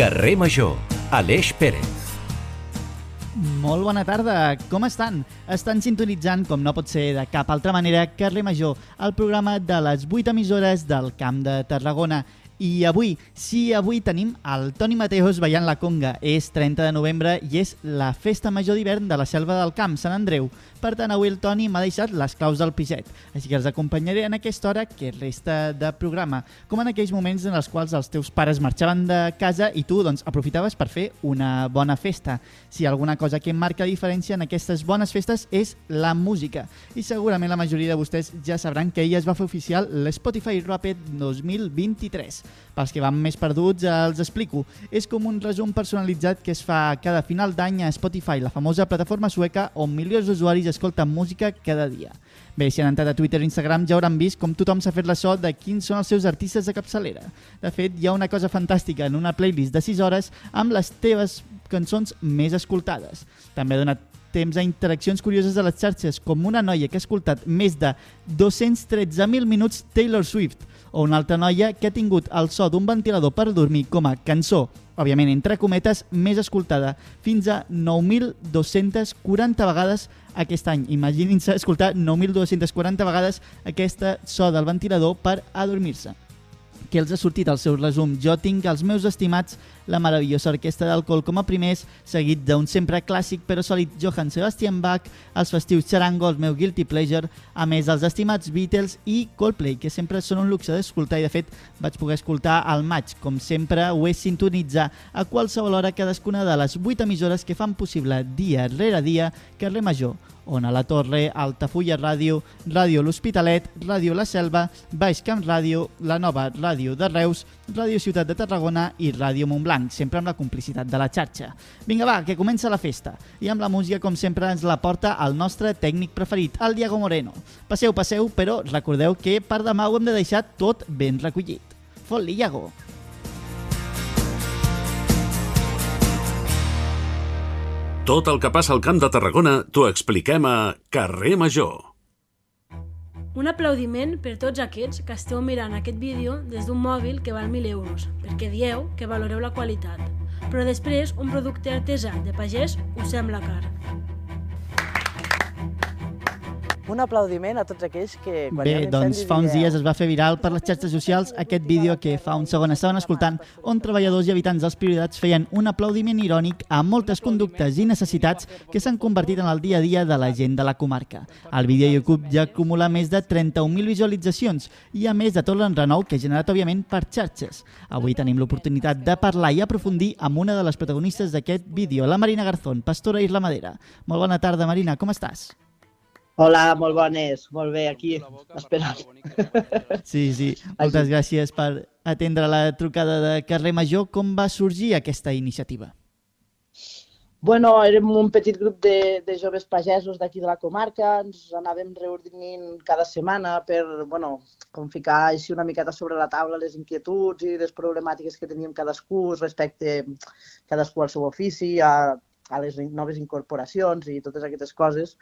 Carrer Major, Aleix Pérez. Molt bona tarda, com estan? Estan sintonitzant, com no pot ser de cap altra manera, Carrer Major, el programa de les 8 emissores del Camp de Tarragona. I avui, sí, avui tenim el Toni Mateos ballant la conga. És 30 de novembre i és la festa major d'hivern de la Selva del Camp, Sant Andreu. Per tant, avui el Toni m'ha deixat les claus del piset, així que els acompanyaré en aquesta hora que resta de programa, com en aquells moments en els quals els teus pares marxaven de casa i tu doncs, aprofitaves per fer una bona festa. Si alguna cosa que marca diferència en aquestes bones festes és la música. I segurament la majoria de vostès ja sabran que ella es va fer oficial l'Spotify Rapid 2023. Pels que van més perduts, els explico. És com un resum personalitzat que es fa cada final d'any a Spotify, la famosa plataforma sueca on milions d'usuaris escolten música cada dia. Bé, si han entrat a Twitter o Instagram ja hauran vist com tothom s'ha fet la so de quins són els seus artistes de capçalera. De fet, hi ha una cosa fantàstica en una playlist de 6 hores amb les teves cançons més escoltades. També ha donat temps a interaccions curioses a les xarxes, com una noia que ha escoltat més de 213.000 minuts Taylor Swift, o una altra noia que ha tingut el so d'un ventilador per dormir com a cançó, òbviament entre cometes, més escoltada, fins a 9.240 vegades aquest any. Imaginin-se escoltar 9.240 vegades aquesta so del ventilador per adormir-se que els ha sortit al seu resum. Jo tinc els meus estimats la meravellosa orquestra d'alcohol com a primers, seguit d'un sempre clàssic però sòlid Johann Sebastian Bach, els festius Charango, el meu Guilty Pleasure, a més els estimats Beatles i Coldplay, que sempre són un luxe d'escoltar i de fet vaig poder escoltar al maig. Com sempre ho és sintonitzar a qualsevol hora cadascuna de les 8 emissores que fan possible dia rere dia Carrer Major, Ona la Torre, Altafulla Ràdio, Ràdio L'Hospitalet, Ràdio La Selva, Baix Camp Ràdio, la nova Ràdio de Reus, Ràdio Ciutat de Tarragona i Ràdio Montblanc, sempre amb la complicitat de la xarxa. Vinga, va, que comença la festa. I amb la música, com sempre, ens la porta el nostre tècnic preferit, el Diego Moreno. Passeu, passeu, però recordeu que per demà ho hem de deixar tot ben recollit. Fot-li, Iago! Tot el que passa al Camp de Tarragona t'ho expliquem a Carrer Major. Un aplaudiment per tots aquests que esteu mirant aquest vídeo des d'un mòbil que val 1.000 euros, perquè dieu que valoreu la qualitat. Però després un producte artesà de pagès us sembla car. Un aplaudiment a tots aquells que... Quan Bé, doncs fa uns dies es va fer viral per les xarxes socials aquest vídeo que fa un segon estaven escoltant on treballadors i habitants dels Prioridats feien un aplaudiment irònic a moltes conductes i necessitats que s'han convertit en el dia a dia de la gent de la comarca. El vídeo YouTube ja acumula més de 31.000 visualitzacions i a més de tot l'enrenou que ha generat, òbviament, per xarxes. Avui tenim l'oportunitat de parlar i aprofundir amb una de les protagonistes d'aquest vídeo, la Marina Garzón, pastora i ramadera. Molt bona tarda, Marina, com estàs? Hola, molt bones, molt bé, aquí, esperant. Sí, sí. Moltes gràcies per atendre la trucada de Carrer Major. Com va sorgir aquesta iniciativa? Bueno, érem un petit grup de, de joves pagesos d'aquí de la comarca, ens anàvem reunint cada setmana per, bueno, com ficar així una miqueta sobre la taula les inquietuds i les problemàtiques que teníem cadascú respecte cadascú al seu ofici, a, a les noves incorporacions i totes aquestes coses.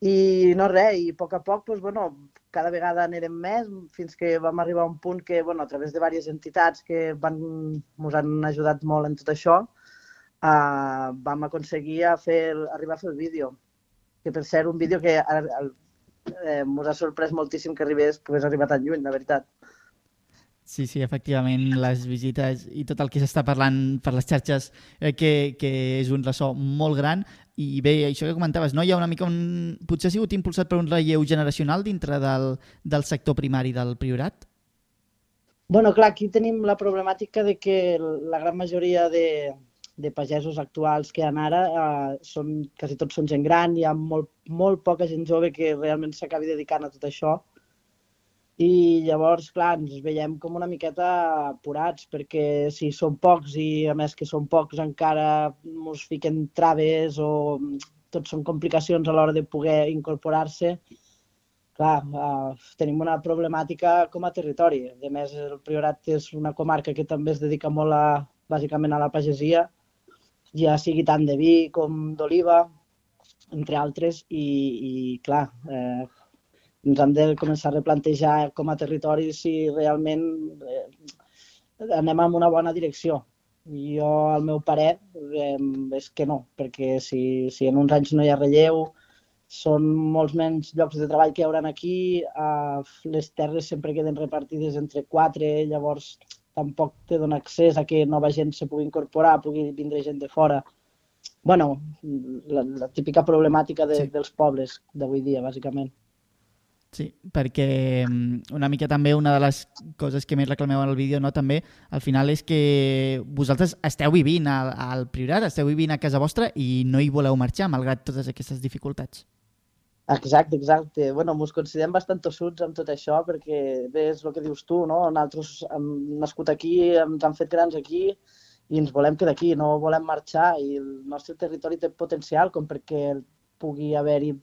I no res, i a poc a poc, doncs, bueno, cada vegada anirem més, fins que vam arribar a un punt que, bueno, a través de diverses entitats que van, ens han ajudat molt en tot això, uh, vam aconseguir a fer, arribar a fer el vídeo. Que per cert, un vídeo que el, eh, ens ha sorprès moltíssim que arribés, pogués arribar tan lluny, la veritat. Sí, sí, efectivament, les visites i tot el que s'està parlant per les xarxes eh, que, que és un ressò molt gran i bé, això que comentaves, no? hi ha una mica un... potser ha sigut impulsat per un relleu generacional dintre del, del sector primari del Priorat? bueno, clar, aquí tenim la problemàtica de que la gran majoria de, de pagesos actuals que hi ha ara eh, són, quasi tots són gent gran, hi ha molt, molt poca gent jove que realment s'acabi dedicant a tot això. I llavors, clar, ens veiem com una miqueta apurats, perquè si són pocs i a més que són pocs encara ens fiquen traves o tot són complicacions a l'hora de poder incorporar-se, clar, uh, tenim una problemàtica com a territori. A més, el Priorat és una comarca que també es dedica molt a, bàsicament a la pagesia, ja sigui tant de vi com d'oliva, entre altres, i, i clar, eh, ens hem de començar a replantejar com a territori si realment eh, anem en una bona direcció. jo, el meu parer eh, és que no, perquè si, si en uns anys no hi ha relleu, són molts menys llocs de treball que hi haurà aquí, eh, les terres sempre queden repartides entre quatre, llavors tampoc te dona accés a que nova gent se pugui incorporar, pugui vindre gent de fora. bueno, la, la típica problemàtica de, sí. dels pobles d'avui dia, bàsicament. Sí, perquè mm, una mica també una de les coses que més reclameu en el vídeo no, també al final és que vosaltres esteu vivint al, al Priorat, esteu vivint a casa vostra i no hi voleu marxar malgrat totes aquestes dificultats. Exacte, exacte. Bueno, ens considerem bastant tossuts amb tot això perquè bé, és el que dius tu, no? Nosaltres hem nascut aquí, ens han fet grans aquí i ens volem quedar aquí, no volem marxar i el nostre territori té potencial com perquè pugui haver-hi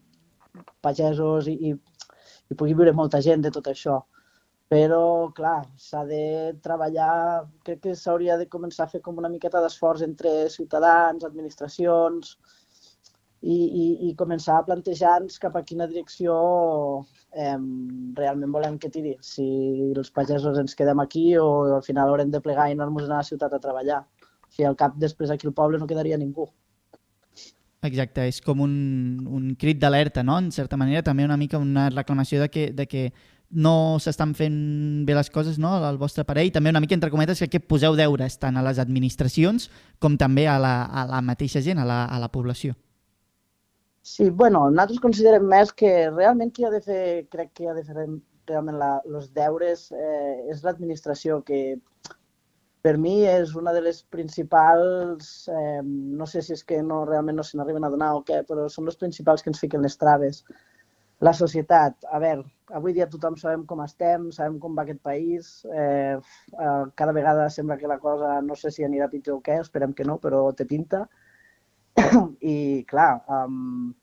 pagesos i, i i pugui viure molta gent de tot això. Però, clar, s'ha de treballar, crec que s'hauria de començar a fer com una miqueta d'esforç entre ciutadans, administracions, i, i, i començar a plantejar-nos cap a quina direcció eh, realment volem que tiri. Si els pagesos ens quedem aquí o al final haurem de plegar i anar-nos a la ciutat a treballar. Si al cap després aquí al poble no quedaria ningú. Exacte, és com un, un crit d'alerta, no? En certa manera, també una mica una reclamació de que, de que no s'estan fent bé les coses no? al vostre parell, també una mica entre cometes que, poseu deures tant a les administracions com també a la, a la mateixa gent, a la, a la població. Sí, bueno, nosaltres considerem més que realment qui ha de fer, crec que ha de fer realment la, els deures eh, és l'administració, que per mi és una de les principals, eh, no sé si és que no realment no se n'arriben a donar o què, però són les principals que ens fiquen les traves. La societat, a veure, avui dia tothom sabem com estem, sabem com va aquest país, eh, eh, cada vegada sembla que la cosa no sé si anirà pitjor o què, esperem que no, però té pinta. I clar, um,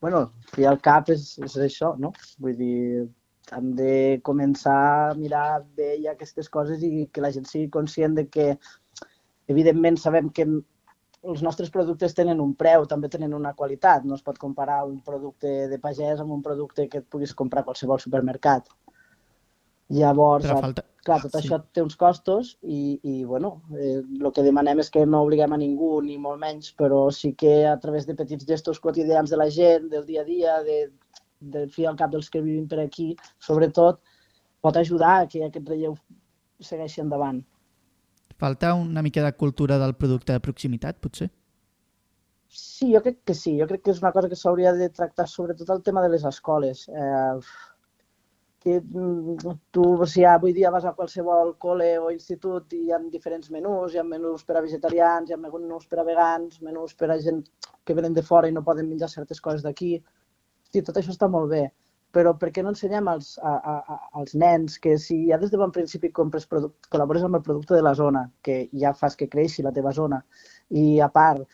bueno, fi al cap és, és això, no? Vull dir, hem de començar a mirar bé ja aquestes coses i que la gent sigui conscient de que, evidentment, sabem que els nostres productes tenen un preu, també tenen una qualitat. No es pot comparar un producte de pagès amb un producte que et puguis comprar a qualsevol supermercat. Llavors, falta... clar, tot sí. això té uns costos i, i bueno, eh, el que demanem és que no obliguem a ningú, ni molt menys, però sí que a través de petits gestos quotidians de la gent, del dia a dia, de de fi al cap dels que vivim per aquí, sobretot, pot ajudar a que aquest relleu segueixi endavant. Falta una mica de cultura del producte de proximitat, potser? Sí, jo crec que sí. Jo crec que és una cosa que s'hauria de tractar sobretot el tema de les escoles. Eh, que mm, tu, si avui dia vas a qualsevol col·le o institut i hi ha diferents menús, hi ha menús per a vegetarians, hi ha menús per a vegans, menús per a gent que venen de fora i no poden menjar certes coses d'aquí hosti, tot això està molt bé, però per què no ensenyem als, a, a, als nens que si ja des de bon principi compres product, col·labores amb el producte de la zona, que ja fas que creixi la teva zona, i a part,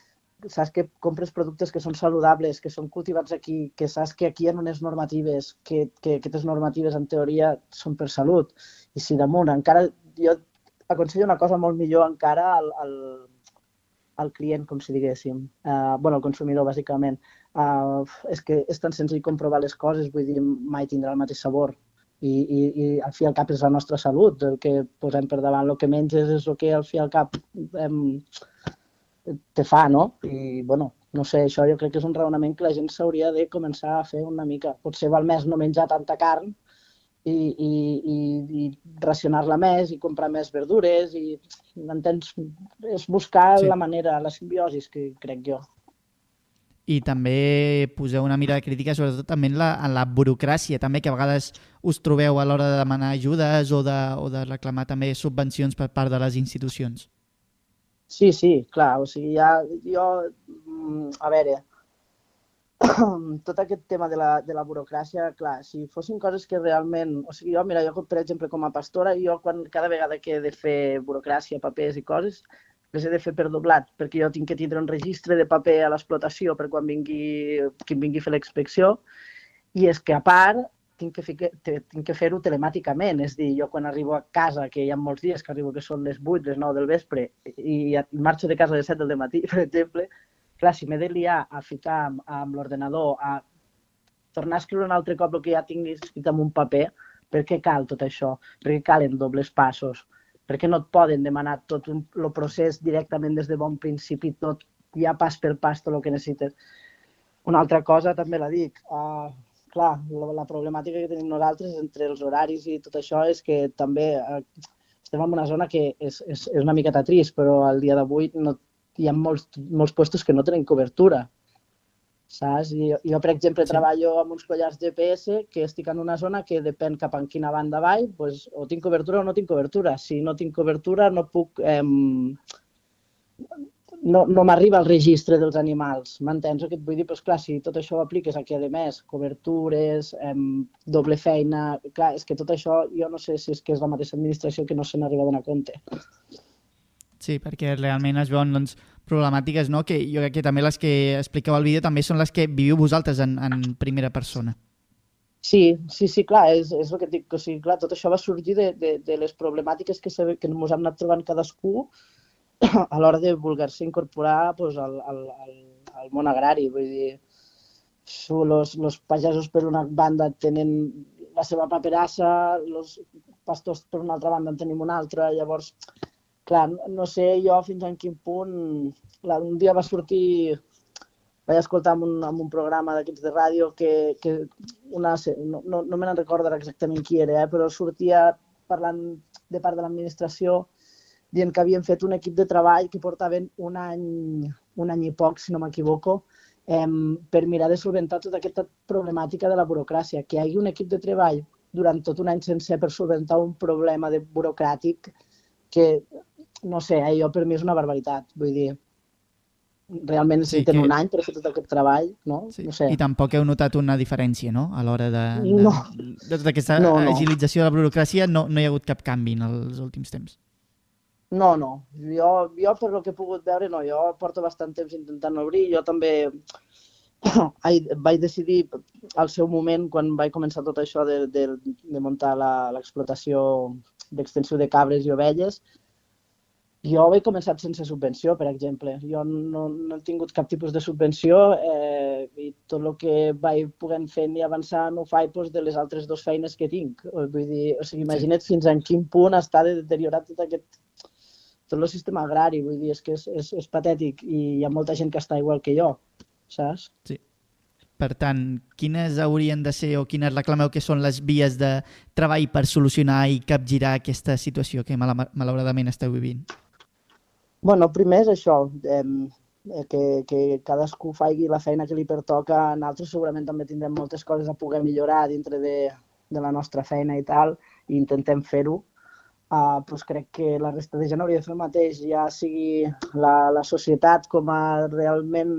saps que compres productes que són saludables, que són cultivats aquí, que saps que aquí hi ha unes normatives, que, que aquestes normatives en teoria són per salut, i si damunt encara jo aconsello una cosa molt millor encara al, al, al client, com si diguéssim, uh, bueno, al consumidor, bàsicament uh, és que és tan senzill comprovar les coses, vull dir, mai tindrà el mateix sabor. I, i, i al fi al cap és la nostra salut, el que posem per davant, el que menges és el que al fi al cap em, te fa, no? I, bueno, no sé, això jo crec que és un raonament que la gent s'hauria de començar a fer una mica. Potser val més no menjar tanta carn i, i, i, i racionar-la més i comprar més verdures i, entens? És buscar sí. la manera, la simbiosis que crec jo i també poseu una mirada crítica sobretot també en la, en la burocràcia, també que a vegades us trobeu a l'hora de demanar ajudes o de, o de reclamar també subvencions per part de les institucions. Sí, sí, clar, o sigui, ja, jo, mm, a veure, tot aquest tema de la, de la burocràcia, clar, si fossin coses que realment... O sigui, jo, mira, jo, per exemple, com a pastora, jo quan, cada vegada que he de fer burocràcia, papers i coses, les he de fer per doblat, perquè jo tinc que tindre un registre de paper a l'explotació per quan vingui, qui vingui a fer l'expecció, i és que a part tinc que, tinc que fer-ho telemàticament, és dir, jo quan arribo a casa, que hi ha molts dies que arribo que són les 8, les 9 del vespre, i marxo de casa a les 7 del matí, per exemple, clar, si m'he de liar a ficar amb, amb l'ordenador, a tornar a escriure un altre cop el que ja tinc escrit en un paper, per què cal tot això? Per què calen dobles passos? Per què no et poden demanar tot un, el procés directament des de bon principi, tot ja pas per pas, tot el que necessites? Una altra cosa també la dic. Uh, clar, la, la problemàtica que tenim nosaltres entre els horaris i tot això és que també uh, estem en una zona que és, és, és una miqueta trist, però al dia d'avui no, hi ha molts, molts puestos que no tenen cobertura saps? I jo, jo per exemple, sí. treballo amb uns collars GPS que estic en una zona que depèn cap en quina banda vaig, pues, o tinc cobertura o no tinc cobertura. Si no tinc cobertura no puc... Eh, no, no m'arriba el registre dels animals, m'entens el que et vull dir? Però, clar, si tot això ho apliques aquí, a més, cobertures, eh, doble feina... Clar, és que tot això jo no sé si és que és la mateixa administració que no se n'arriba a donar compte. Sí, perquè realment es veuen doncs, problemàtiques no? que jo crec que també les que expliqueu al vídeo també són les que viviu vosaltres en, en primera persona. Sí, sí, sí, clar, és, és el que dic. O sigui, clar, tot això va sorgir de, de, de les problemàtiques que, se, que ens hem anat trobant cadascú a l'hora de voler-se incorporar pues, al, al, al, al món agrari. Vull dir, los, los pagesos per una banda tenen la seva paperassa, els pastors per una altra banda en tenim una altra, llavors clar, no sé jo fins en quin punt... Clar, un dia va sortir, vaig escoltar en un, en un programa d'aquests de ràdio que, que una, no, no, no me n'en recordo exactament qui era, eh, però sortia parlant de part de l'administració dient que havien fet un equip de treball que portaven un any, un any i poc, si no m'equivoco, eh, per mirar de solventar tota aquesta problemàtica de la burocràcia. Que hi hagi un equip de treball durant tot un any sencer per solventar un problema de burocràtic que no sé, eh, jo per mi és una barbaritat, vull dir, realment sí, que... un any per fer tot aquest treball, no? Sí. no sé. I tampoc heu notat una diferència, no?, a l'hora de, de, no. de tota aquesta no, no. agilització de la burocràcia, no, no hi ha hagut cap canvi en els últims temps. No, no. Jo, jo per lo que he pogut veure, no. Jo porto bastant temps intentant obrir. Jo també vaig decidir al seu moment, quan vaig començar tot això de, de, de muntar l'explotació d'extensió de cabres i ovelles, jo he començat sense subvenció, per exemple. Jo no, no he tingut cap tipus de subvenció eh, i tot el que vaig poder fer i avançar no ho faig doncs, de les altres dues feines que tinc. Vull dir, o sigui, imagina't sí. fins en quin punt està de deteriorat tot aquest tot el sistema agrari, vull dir, és que és, és, és patètic i hi ha molta gent que està igual que jo, saps? Sí. Per tant, quines haurien de ser o quines reclameu que són les vies de treball per solucionar i capgirar aquesta situació que mal malauradament esteu vivint? Bueno, primer és això, eh, que, que cadascú faci la feina que li pertoca. Nosaltres segurament també tindrem moltes coses a poder millorar dintre de, de la nostra feina i tal, i intentem fer-ho. Uh, doncs crec que la resta de gent hauria de fer el mateix, ja sigui la, la societat com a realment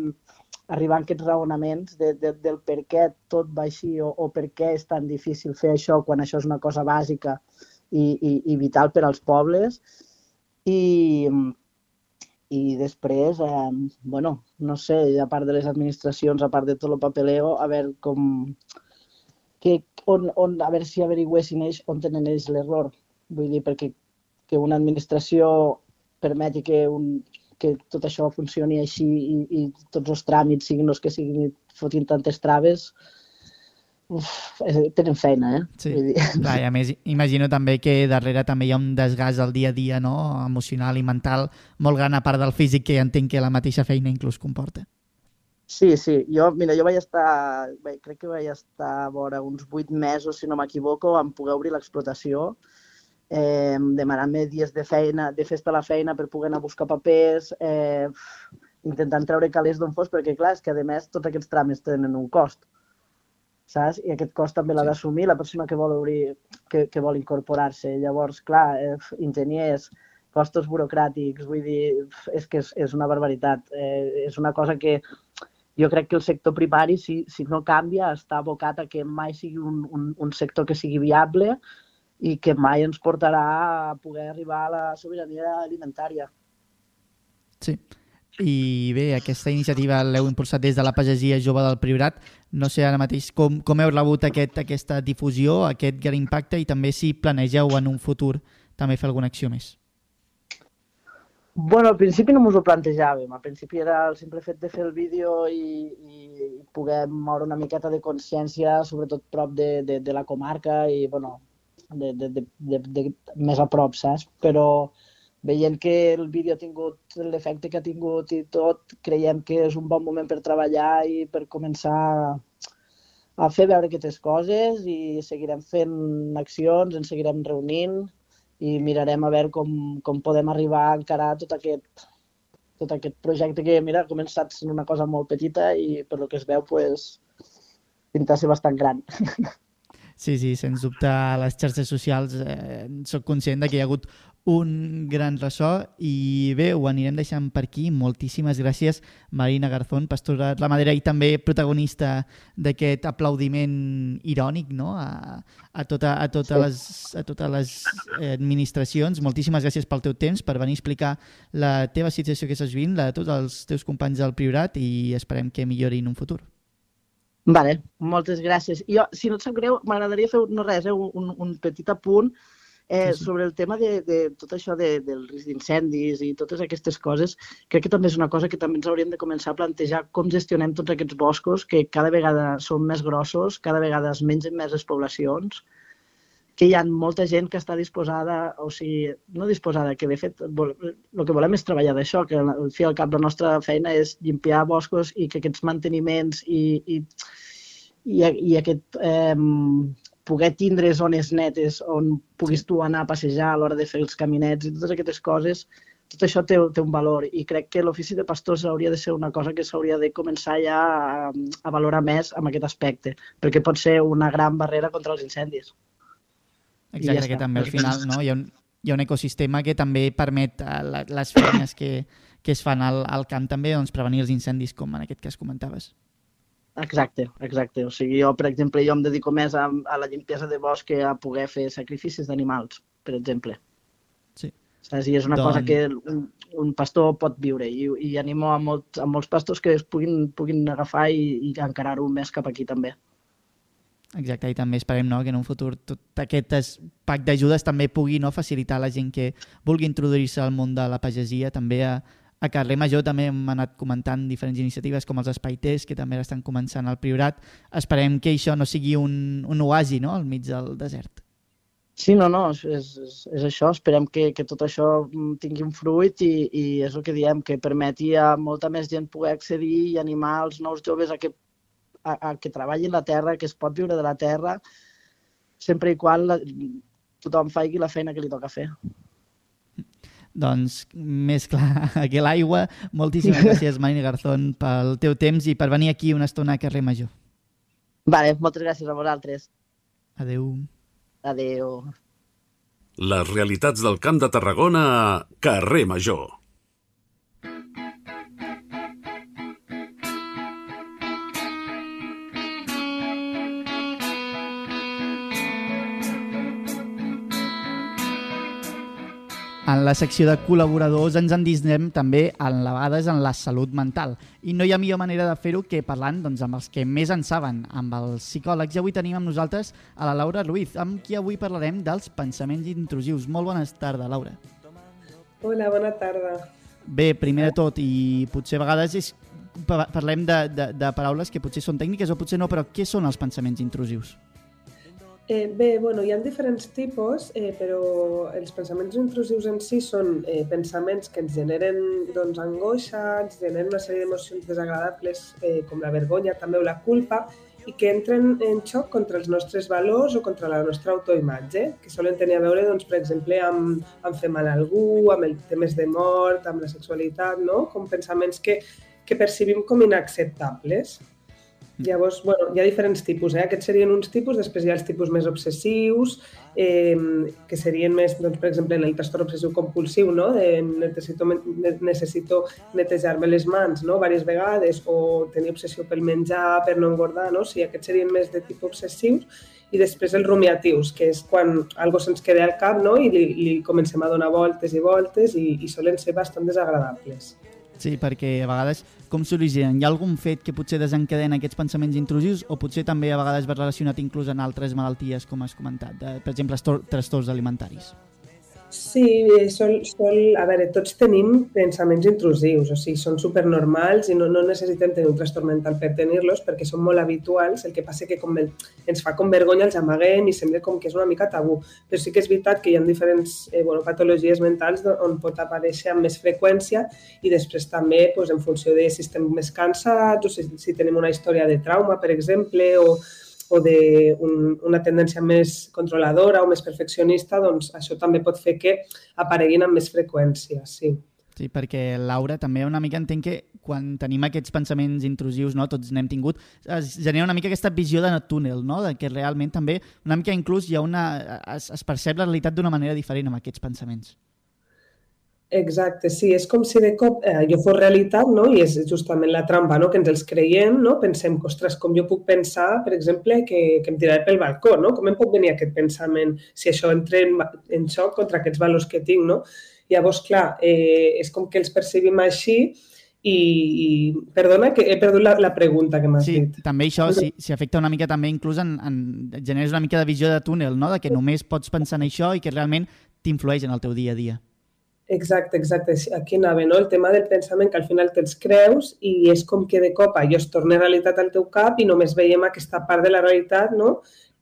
arribar a aquests raonaments de, de, del per què tot va així o, o per què és tan difícil fer això quan això és una cosa bàsica i, i, i vital per als pobles. I, i després, eh, bueno, no sé, a part de les administracions, a part de tot el papeleo, a veure com... Que, on, on, a veure si averigüessin ells on tenen ells l'error. Vull dir, perquè que una administració permeti que, un, que tot això funcioni així i, i tots els tràmits siguin els que siguin i fotin tantes traves, Uf, eh, tenen feina, eh? Sí. Vull dir. Clar, a més, imagino també que darrere també hi ha un desgast al dia a dia, no?, emocional i mental molt gran a part del físic que entenc que la mateixa feina inclús comporta. Sí, sí. Jo, mira, jo vaig estar, crec que vaig estar a vora uns vuit mesos, si no m'equivoco, en poder obrir l'explotació, eh, demanant-me dies de feina, de festa a la feina per poder anar a buscar papers, eh, intentant treure calés d'on fos, perquè clar, és que a més tots aquests tràmits tenen un cost saps? I aquest cost també l'ha d'assumir la persona que vol obrir, que, que vol incorporar-se. Llavors, clar, eh, enginyers, costos burocràtics, vull dir, és que és, és una barbaritat. Eh, és una cosa que jo crec que el sector primari, si, si no canvia, està abocat a que mai sigui un, un, un sector que sigui viable i que mai ens portarà a poder arribar a la sobirania alimentària. Sí. I bé, aquesta iniciativa l'heu impulsat des de la pagesia jove del Priorat. No sé ara mateix com, com heu rebut aquest, aquesta difusió, aquest gran impacte i també si planegeu en un futur també fer alguna acció més. Bueno, al principi no ens ho plantejàvem. Al principi era el simple fet de fer el vídeo i, i poder moure una miqueta de consciència, sobretot prop de, de, de la comarca i, bueno, de, de, de, de, de, més a prop, saps? Però veient que el vídeo ha tingut l'efecte que ha tingut i tot, creiem que és un bon moment per treballar i per començar a fer veure aquestes coses i seguirem fent accions, ens seguirem reunint i mirarem a veure com, com podem arribar a encarar tot aquest, tot aquest projecte que, mira, ha començat sent una cosa molt petita i per lo que es veu, pues, pinta ser bastant gran. Sí, sí, sens dubte a les xarxes socials eh, sóc conscient de que hi ha hagut un gran ressò i bé, ho anirem deixant per aquí. Moltíssimes gràcies, Marina Garzón, pastora ramadera i també protagonista d'aquest aplaudiment irònic no? a, a, tota, a, totes sí. les, a totes les administracions. Moltíssimes gràcies pel teu temps, per venir a explicar la teva situació que estàs vivint, la de tots els teus companys del Priorat i esperem que millori en un futur. Vale, moltes gràcies. Jo, si no et sap greu, m'agradaria fer no res, eh, un, un petit apunt eh, sí, sí. sobre el tema de, de tot això de, del risc d'incendis i totes aquestes coses. Crec que també és una cosa que també ens hauríem de començar a plantejar com gestionem tots aquests boscos que cada vegada són més grossos, cada vegada es mengen més les poblacions, que hi ha molta gent que està disposada, o sigui, no disposada, que de fet el que volem és treballar d'això, que al fi al cap la nostra feina és limpiar boscos i que aquests manteniments i, i, i, i aquest eh, poder tindre zones netes on puguis tu anar a passejar a l'hora de fer els caminets i totes aquestes coses, tot això té, té un valor i crec que l'ofici de pastors hauria de ser una cosa que s'hauria de començar ja a, a valorar més amb aquest aspecte, perquè pot ser una gran barrera contra els incendis. Exacte, ja que també al final no? hi, ha un, hi ha un ecosistema que també permet a eh, les feines que, que es fan al, al camp també doncs, prevenir els incendis, com en aquest cas comentaves. Exacte, exacte. O sigui, jo, per exemple, jo em dedico més a, a la limpiesa de bosc que a poder fer sacrificis d'animals, per exemple. Sí. Saps? I és una Don... cosa que un, un pastor pot viure i, i animo a, molt, a molts pastors que es puguin, puguin agafar i, i encarar-ho més cap aquí també. Exacte, i també esperem no, que en un futur tot aquest pack d'ajudes també pugui no, facilitar a la gent que vulgui introduir-se al món de la pagesia, també a, a Carrer Major també hem anat comentant diferents iniciatives com els Espaiters, que també estan començant al Priorat. Esperem que això no sigui un, un oasi no? al mig del desert. Sí, no, no, és, és, és això. Esperem que, que tot això tingui un fruit i, i és el que diem, que permeti a molta més gent poder accedir i animar els nous joves a que a, a que treballin la terra, que es pot viure de la terra, sempre i quan la, tothom faci la feina que li toca fer. Doncs més clar que l'aigua. Moltíssimes gràcies, Marina Garzón, pel teu temps i per venir aquí una estona a Carrer Major. Vale, moltes gràcies a vosaltres. Adeu. Adeu. Les realitats del Camp de Tarragona a Carrer Major. En la secció de col·laboradors ens endisnem també en vegades en la salut mental. I no hi ha millor manera de fer-ho que parlant doncs, amb els que més en saben, amb els psicòlegs. I avui tenim amb nosaltres a la Laura Ruiz, amb qui avui parlarem dels pensaments intrusius. Molt bona tarda, Laura. Hola, bona tarda. Bé, primer de tot, i potser a vegades és, parlem de, de, de paraules que potser són tècniques o potser no, però què són els pensaments intrusius? Eh, bé, bueno, hi ha diferents tipus, eh, però els pensaments intrusius en si són eh, pensaments que ens generen doncs, angoixa, ens generen una sèrie d'emocions desagradables eh, com la vergonya també o la culpa i que entren en xoc contra els nostres valors o contra la nostra autoimatge, que solen tenir a veure, doncs, per exemple, amb, amb fer mal a algú, amb el temes de mort, amb la sexualitat, no? com pensaments que, que percibim com inacceptables. Llavors, bueno, hi ha diferents tipus, eh? Aquests serien uns tipus, després hi ha els tipus més obsessius, eh, que serien més, doncs, per exemple, en el trastorn obsessiu compulsiu, no? De necessito, necessito netejar-me les mans, no? Vàries vegades, o tenir obsessió pel menjar, per no engordar, no? O sigui, aquests serien més de tipus obsessius. I després els rumiatius, que és quan algo se'ns queda al cap, no? I li, li comencem a donar voltes i voltes i, i solen ser bastant desagradables. Sí, perquè a vegades com s'originen? Hi ha algun fet que potser desencadena aquests pensaments intrusius o potser també a vegades va relacionat inclús en altres malalties, com has comentat, de, per exemple, trastorns alimentaris? Sí, sol, sol, a veure, tots tenim pensaments intrusius, o sigui, són supernormals i no, no necessitem tenir un trastorn mental per tenir-los perquè són molt habituals, el que passa que com el, ens fa com vergonya, els amaguem i sembla com que és una mica tabú. Però sí que és veritat que hi ha diferents eh, bueno, patologies mentals on pot aparèixer amb més freqüència i després també doncs, en funció de si estem més cansats o si, si tenim una història de trauma, per exemple, o o d'una un, tendència més controladora o més perfeccionista, doncs això també pot fer que apareguin amb més freqüència, sí. Sí, perquè Laura també una mica entenc que quan tenim aquests pensaments intrusius, no, tots n'hem tingut, es genera una mica aquesta visió de túnel, no? de que realment també una mica inclús hi ha una, es, es percep la realitat d'una manera diferent amb aquests pensaments. Exacte, sí, és com si de cop eh, jo fos realitat, no? I és justament la trampa, no? Que ens els creiem, no? Pensem, ostres, com jo puc pensar, per exemple, que, que em tiraré pel balcó, no? Com em pot venir aquest pensament si això entra en, en xoc contra aquests valors que tinc, no? Llavors, clar, eh, és com que els percebim així i, i perdona que he perdut la, la pregunta que m'has sí, dit. també això s'hi sí, afecta una mica també inclús en, en generes una mica de visió de túnel, no? de que només pots pensar en això i que realment t'influeix en el teu dia a dia. Exacte, exacte. Aquí anava, no? El tema del pensament que al final te'ls creus i és com que de cop allò es torna realitat al teu cap i només veiem aquesta part de la realitat, no?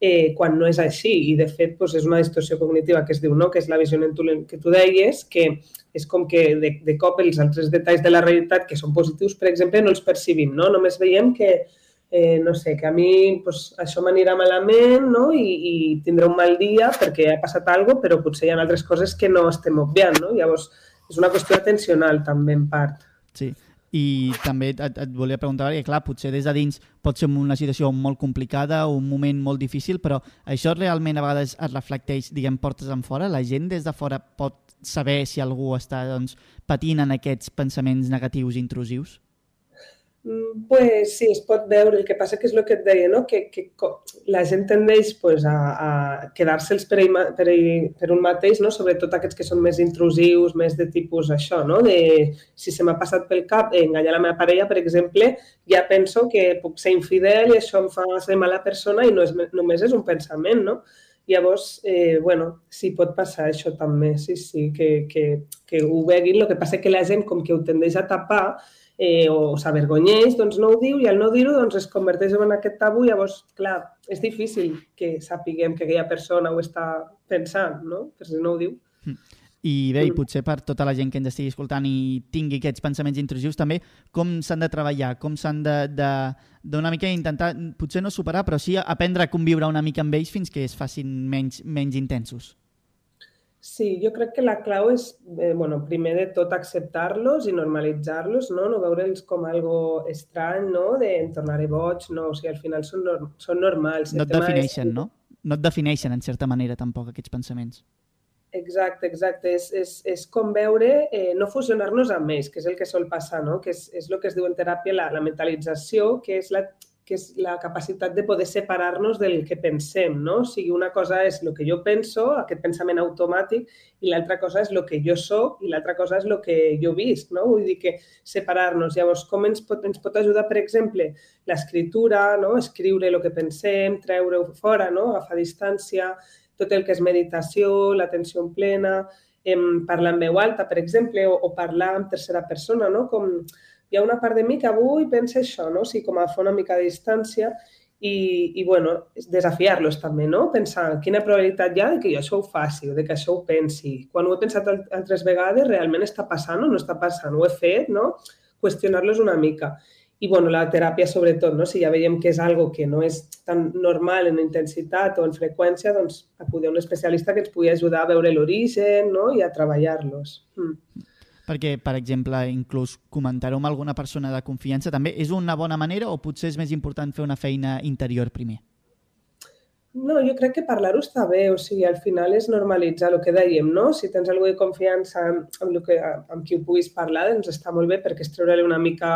Eh, quan no és així. I, de fet, doncs, és una distorsió cognitiva que es diu, no? que és la visió en tu, que tu deies, que és com que de, de cop els altres detalls de la realitat que són positius, per exemple, no els percibim, no? Només veiem que, eh, no sé, que a mi pues, això m'anirà malament no? I, i tindré un mal dia perquè ha passat alguna cosa, però potser hi ha altres coses que no estem obviant. No? Llavors, és una qüestió atencional també, en part. Sí, i també et, et volia preguntar, perquè clar, potser des de dins pot ser una situació molt complicada, un moment molt difícil, però això realment a vegades es reflecteix, diguem, portes en fora? La gent des de fora pot saber si algú està doncs, patint en aquests pensaments negatius intrusius? Mm, pues sí, es pot veure. El que passa que és el que et deia, no? que, que la gent tendeix pues, a, a quedar-se'ls per, per, per un mateix, no? sobretot aquests que són més intrusius, més de tipus això, no? de si se m'ha passat pel cap enganyar la meva parella, per exemple, ja penso que puc ser infidel i això em fa ser mala persona i no és, només és un pensament, no? Llavors, eh, bueno, sí, pot passar això també, sí, sí, que, que, que ho veguin. El que passa que la gent, com que ho tendeix a tapar, eh, o s'avergonyeix, doncs no ho diu, i al no dir-ho doncs es converteix en aquest tabú, i llavors, clar, és difícil que sapiguem que aquella persona ho està pensant, no? Per si no ho diu. Hm. I bé, i mm. potser per tota la gent que ens estigui escoltant i tingui aquests pensaments intrusius també, com s'han de treballar, com s'han de, de, d'una mica intentar, potser no superar, però sí aprendre a conviure una mica amb ells fins que es facin menys, menys intensos. Sí, jo crec que la clau és, eh, bueno, primer de tot acceptar-los i normalitzar-los, no? no veure'ls com algo estrany, no? de em tornaré boig, no, o sigui, al final són, norm són normals. No et defineixen, és... no? No et defineixen, en certa manera, tampoc, aquests pensaments. Exacte, exacte. És, és, és com veure, eh, no fusionar-nos amb ells, que és el que sol passar, no? que és, és el que es diu en teràpia la, la mentalització, que és la que és la capacitat de poder separar-nos del que pensem, no? O sigui, una cosa és el que jo penso, aquest pensament automàtic, i l'altra cosa és el que jo sóc i l'altra cosa és el que jo visc, no? Vull dir que separar-nos. Llavors, com ens pot, ens pot ajudar, per exemple, l'escriptura, no? Escriure el que pensem, treure-ho fora, no? Agafar distància, tot el que és meditació, l'atenció en plena, em, parlar en veu alta, per exemple, o, o parlar en tercera persona, no? Com, hi ha una part de mi que avui pensa això, no? O sigui, com a fer una mica de distància i, i bueno, desafiar-los també, no? Pensar quina probabilitat hi ha de que jo això ho faci, de que això ho pensi. Quan ho he pensat altres vegades, realment està passant o no està passant? Ho he fet, no? Qüestionar-los una mica. I bueno, la teràpia sobretot, no? si ja veiem que és algo que no és tan normal en intensitat o en freqüència, doncs acudir a un especialista que ens pugui ajudar a veure l'origen no? i a treballar-los. Mm perquè, per exemple, inclús comentar-ho amb alguna persona de confiança també és una bona manera o potser és més important fer una feina interior primer? No, jo crec que parlar-ho està bé, o sigui, al final és normalitzar el que dèiem, no? Si tens algú de confiança amb, amb, que, amb qui ho puguis parlar, doncs està molt bé perquè és treure-li una mica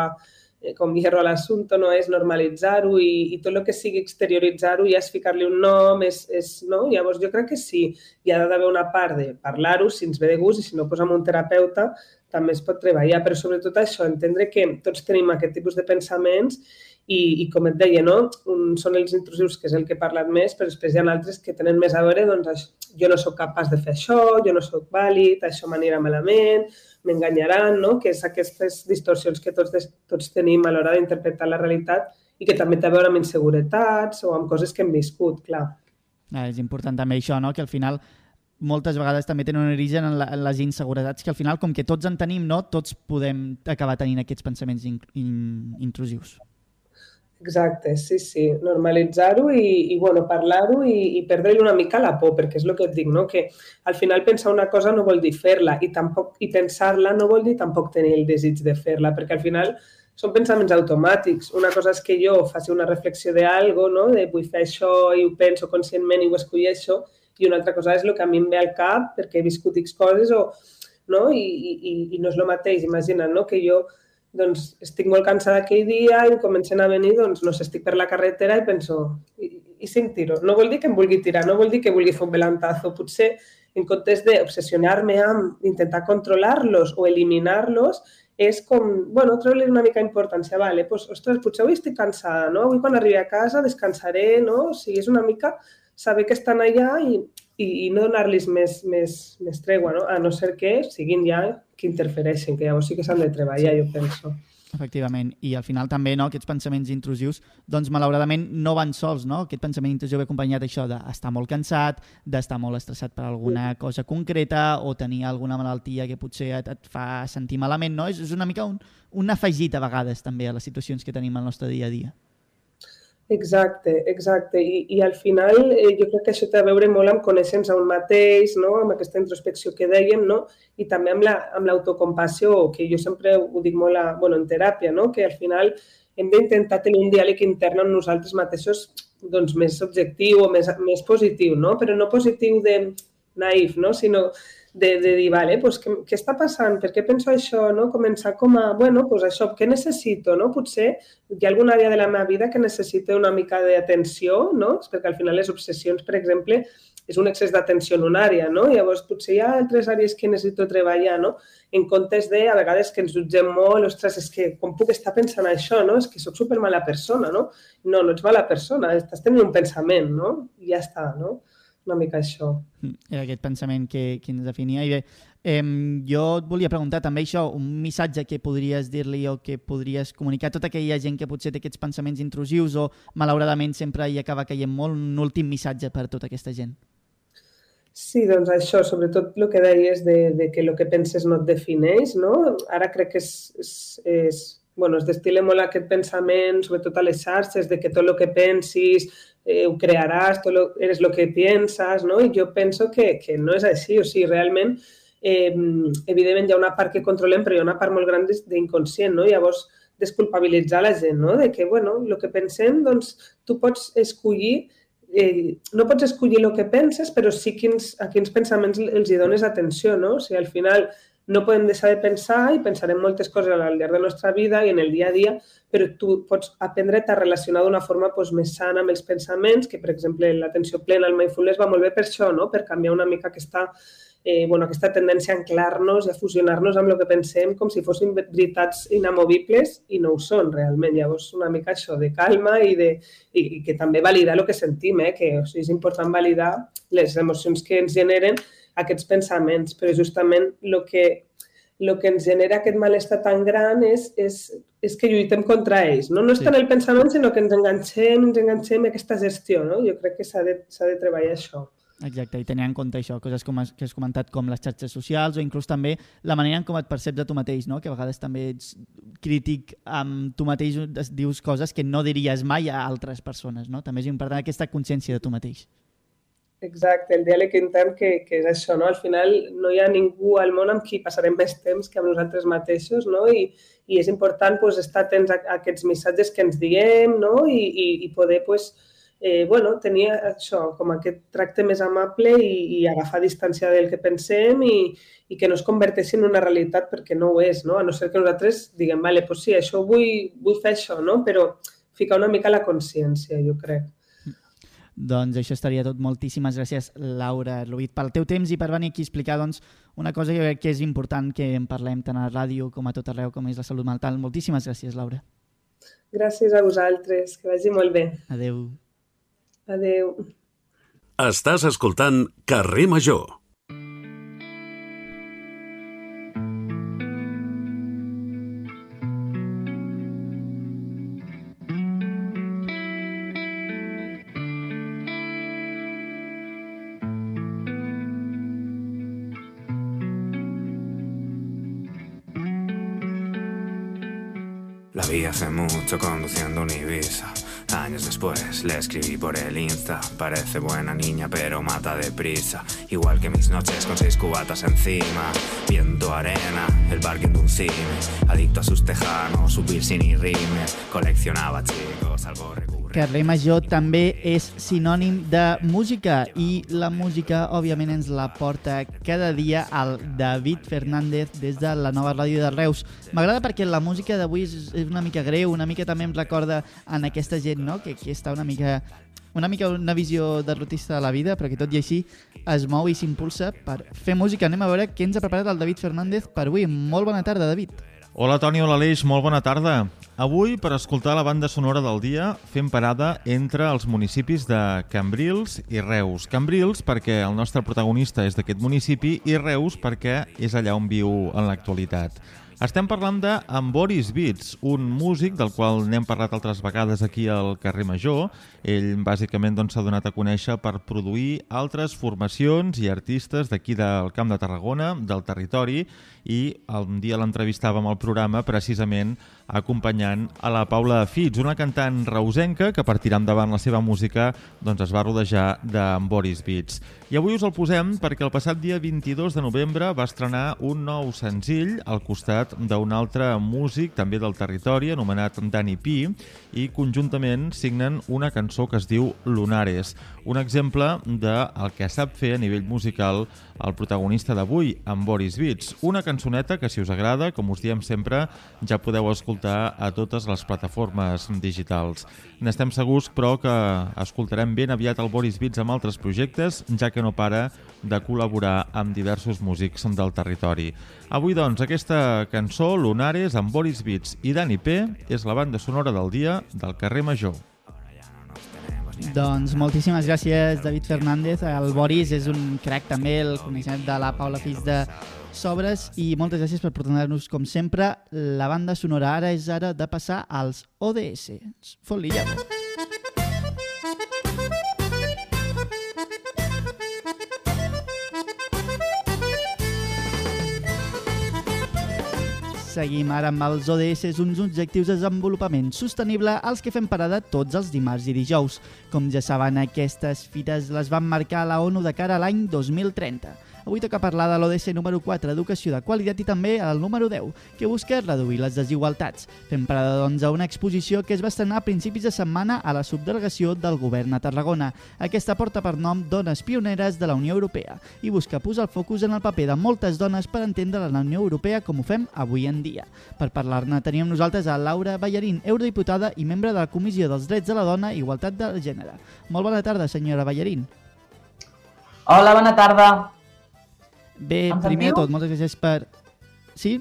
eh, com hierro a l'assumpte, no? És normalitzar-ho i, i tot el que sigui exterioritzar-ho ja és ficar-li un nom, és, és, no? Llavors jo crec que sí, hi ha d'haver una part de parlar-ho, si ens ve de gust i si no, posem un terapeuta, també es pot treballar, però sobretot això, entendre que tots tenim aquest tipus de pensaments i, i com et deia, no? Un, són els intrusius, que és el que he parlat més, però després hi ha altres que tenen més a veure, doncs, jo no sóc capaç de fer això, jo no sóc vàlid, això m'anirà malament, m'enganyaran, no? que és aquestes distorsions que tots, tots tenim a l'hora d'interpretar la realitat i que també té a veure amb inseguretats o amb coses que hem viscut, clar. Ah, és important també això, no? que al final moltes vegades també tenen un origen en, la, en les inseguretats que al final, com que tots en tenim, no? tots podem acabar tenint aquests pensaments in, in, intrusius. Exacte, sí, sí. Normalitzar-ho i, i bueno, parlar-ho i, i perdre-li una mica la por, perquè és el que et dic, no? que al final pensar una cosa no vol dir fer-la i, tampoc, i pensar-la no vol dir tampoc tenir el desig de fer-la, perquè al final són pensaments automàtics. Una cosa és que jo faci una reflexió d'algo, no? de vull fer això i ho penso conscientment i ho escolleixo, i una altra cosa és el que a mi em ve al cap perquè he viscut X coses o, no? I, i, i no és el mateix. Imagina't no? que jo doncs, estic molt cansada aquell dia i em comencen a venir, doncs, no sé, estic per la carretera i penso, i, i cinc tiros. No vol dir que em vulgui tirar, no vol dir que vulgui fer un belantazo. Potser, en comptes d'obsessionar-me amb intentar controlar-los o eliminar-los, és com, bueno, treure una mica importància, vale, pues, ostres, potser avui estic cansada, no? Avui quan arribi a casa descansaré, no? O sigui, és una mica saber que estan allà i, i, i no donar-los més, més, més tregua, no? a no ser que siguin ja que interfereixen, que llavors sí que s'han de treballar, jo penso. Efectivament, i al final també no, aquests pensaments intrusius, doncs malauradament no van sols, no? Aquest pensament intrusiu ve acompanyat això d'estar molt cansat, d'estar molt estressat per alguna cosa concreta o tenir alguna malaltia que potser et, et fa sentir malament, no? És, és una mica un, un afegit a vegades també a les situacions que tenim al nostre dia a dia. Exacte, exacte. I, i al final eh, jo crec que això té a veure molt amb conèixer-nos a un mateix, no? amb aquesta introspecció que dèiem, no? i també amb l'autocompassió, la, amb que jo sempre ho dic molt a, bueno, en teràpia, no? que al final hem d'intentar tenir un diàleg intern amb nosaltres mateixos doncs, més objectiu o més, més positiu, no? però no positiu de naïf, no? sinó de, de dir, vale, pues, què, què està passant? Per què penso això? No? Començar com a, bueno, pues això, què necessito? No? Potser hi ha alguna àrea de la meva vida que necessita una mica d'atenció, no? perquè al final les obsessions, per exemple, és un excés d'atenció en una àrea, no? Llavors, potser hi ha altres àrees que necessito treballar, no? En comptes de, a vegades, que ens jutgem molt, ostres, és que com puc estar pensant això, no? És que sóc super mala persona, no? No, no ets mala persona, estàs tenint un pensament, no? I ja està, no? Una mica això. Era aquest pensament que, que ens definia. I bé, eh, jo et volia preguntar també això, un missatge que podries dir-li o que podries comunicar a tota aquella gent que potser té aquests pensaments intrusius o malauradament sempre hi acaba caient molt, un últim missatge per a tota aquesta gent. Sí, doncs això, sobretot el que deies de, de que el que penses no et defineix, no? Ara crec que és, és, és bueno, es destila molt aquest pensament, sobretot a les xarxes, de que tot el que pensis eh, crearàs, tot lo, eres lo que piensas, no? I jo penso que, que no és així, o sigui, realment, eh, evidentment hi ha una part que controlem, però hi ha una part molt gran d'inconscient, no? Llavors, desculpabilitzar la gent, no? De que, bueno, el que pensem, doncs, tu pots escollir eh, no pots escollir el que penses, però sí quins, a quins pensaments els hi dones atenció, no? O sigui, al final, no podem deixar de pensar i pensarem moltes coses al llarg de la nostra vida i en el dia a dia, però tu pots aprendre a relacionar d'una forma doncs, més sana amb els pensaments, que per exemple l'atenció plena, el mindfulness va molt bé per això, no? per canviar una mica aquesta, eh, bueno, aquesta tendència a anclar-nos i a fusionar-nos amb el que pensem com si fossin veritats inamovibles i no ho són realment. Llavors, una mica això de calma i, de, i, i que també validar el que sentim, eh? que o sigui, és important validar les emocions que ens generen aquests pensaments, però justament el que, el que ens genera aquest malestar tan gran és, és, és que lluitem contra ells. No, no és tant el pensament, sinó que ens enganxem, ens enganxem a aquesta gestió. No? Jo crec que s'ha de, de treballar això. Exacte, i tenir en compte això, coses com que has comentat com les xarxes socials o inclús també la manera en com et perceps de tu mateix, no? que a vegades també ets crític amb tu mateix, dius coses que no diries mai a altres persones. No? També és important aquesta consciència de tu mateix. Exacte, el diàleg intern que, que és això, no? Al final no hi ha ningú al món amb qui passarem més temps que amb nosaltres mateixos, no? I, i és important pues, estar atents a, a aquests missatges que ens diem, no? I, i, i poder, pues, eh, bueno, tenir això, com aquest tracte més amable i, i agafar distància del que pensem i, i que no es converteixi en una realitat perquè no ho és, no? A no ser que nosaltres diguem, vale, pues sí, això vull, vull fer això, no? Però ficar una mica la consciència, jo crec. Doncs això estaria tot. Moltíssimes gràcies, Laura Lubit, pel teu temps i per venir aquí a explicar doncs, una cosa que crec que és important que en parlem tant a la ràdio com a tot arreu, com és la salut mental. Moltíssimes gràcies, Laura. Gràcies a vosaltres, que vagi molt bé. Adeu. Adeu. Estàs escoltant Carrer Major. Hace mucho conduciendo un Ibiza. Años después le escribí por el Insta. Parece buena niña, pero mata deprisa. Igual que mis noches con seis cubatas encima. Viento, arena, el parking de un cine. Adicto a sus tejanos, subir sin y rime. Coleccionaba chicos, algo. Carrer Major també és sinònim de música i la música, òbviament, ens la porta cada dia el David Fernández des de la nova ràdio de Reus. M'agrada perquè la música d'avui és una mica greu, una mica també em recorda en aquesta gent, no?, que aquí està una mica una mica una visió derrotista de la vida, però que tot i així es mou i s'impulsa per fer música. Anem a veure què ens ha preparat el David Fernández per avui. Molt bona tarda, David. Hola Toni, hola Aleix, molt bona tarda. Avui, per escoltar la banda sonora del dia, fem parada entre els municipis de Cambrils i Reus. Cambrils perquè el nostre protagonista és d'aquest municipi i Reus perquè és allà on viu en l'actualitat. Estem parlant de en Boris Beats, un músic del qual n'hem parlat altres vegades aquí al carrer Major. Ell bàsicament doncs, s'ha donat a conèixer per produir altres formacions i artistes d'aquí del Camp de Tarragona, del territori, i un dia l'entrevistàvem al programa precisament acompanyant a la Paula Fitz, una cantant reusenca que per tirar endavant la seva música doncs es va rodejar d'en Boris Beats. I avui us el posem perquè el passat dia 22 de novembre va estrenar un nou senzill al costat d'un altre músic també del territori anomenat Dani Pi i conjuntament signen una cançó que es diu Lunares, un exemple del que sap fer a nivell musical el protagonista d'avui, en Boris Beats. Una cançoneta que, si us agrada, com us diem sempre, ja podeu escoltar a totes les plataformes digitals. N'estem segurs, però, que escoltarem ben aviat el Boris Beats amb altres projectes, ja que no para de col·laborar amb diversos músics del territori. Avui, doncs, aquesta cançó, Lunares, amb Boris Beats i Dani P, és la banda sonora del dia del carrer Major. Doncs moltíssimes gràcies, David Fernández. El Boris és un crack també, el coneixem de la Paula Fis de Sobres i moltes gràcies per portar-nos, com sempre, la banda sonora. Ara és ara de passar als ODS. Fot-li ja. Seguim ara amb els ODS, uns objectius de desenvolupament sostenible als que fem parada tots els dimarts i dijous. Com ja saben, aquestes fites les van marcar la ONU de cara a l'any 2030. Avui toca parlar de l'ODC número 4, Educació de Qualitat, i també el número 10, que busca reduir les desigualtats. Fem parada, doncs, a una exposició que es va estrenar a principis de setmana a la subdelegació del govern a Tarragona. Aquesta porta per nom Dones Pioneres de la Unió Europea i busca posar el focus en el paper de moltes dones per entendre la Unió Europea com ho fem avui en dia. Per parlar-ne teníem nosaltres a Laura Ballarín, eurodiputada i membre de la Comissió dels Drets de la Dona i Igualtat de Gènere. Molt bona tarda, senyora Ballarín. Hola, bona tarda. Bé, Em primer de tot, moltes gràcies per... Sí?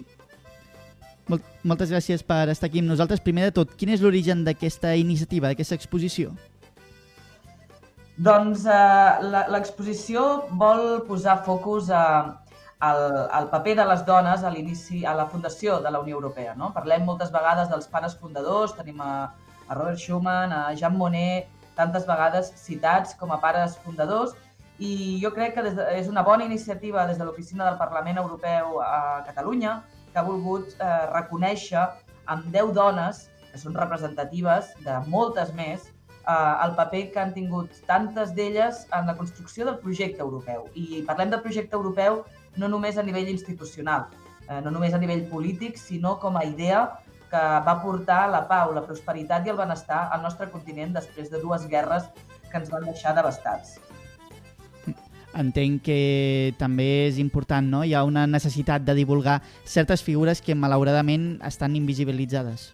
Mol moltes gràcies per estar aquí amb nosaltres. Primer de tot, quin és l'origen d'aquesta iniciativa, d'aquesta exposició? Doncs eh, la- l'exposició vol posar focus a, al, al paper de les dones a l'inici a la fundació de la Unió Europea. No? Parlem moltes vegades dels pares fundadors, tenim a, a Robert Schuman, a Jean Monnet, tantes vegades citats com a pares fundadors, i jo crec que des de, és una bona iniciativa des de l'Oficina del Parlament Europeu a Catalunya, que ha volgut eh, reconèixer amb 10 dones, que són representatives de moltes més, eh, el paper que han tingut tantes d'elles en la construcció del projecte europeu. I parlem de projecte europeu no només a nivell institucional, eh, no només a nivell polític, sinó com a idea que va portar la pau, la prosperitat i el benestar al nostre continent després de dues guerres que ens van deixar devastats. Entenc que també és important, no? Hi ha una necessitat de divulgar certes figures que malauradament estan invisibilitzades.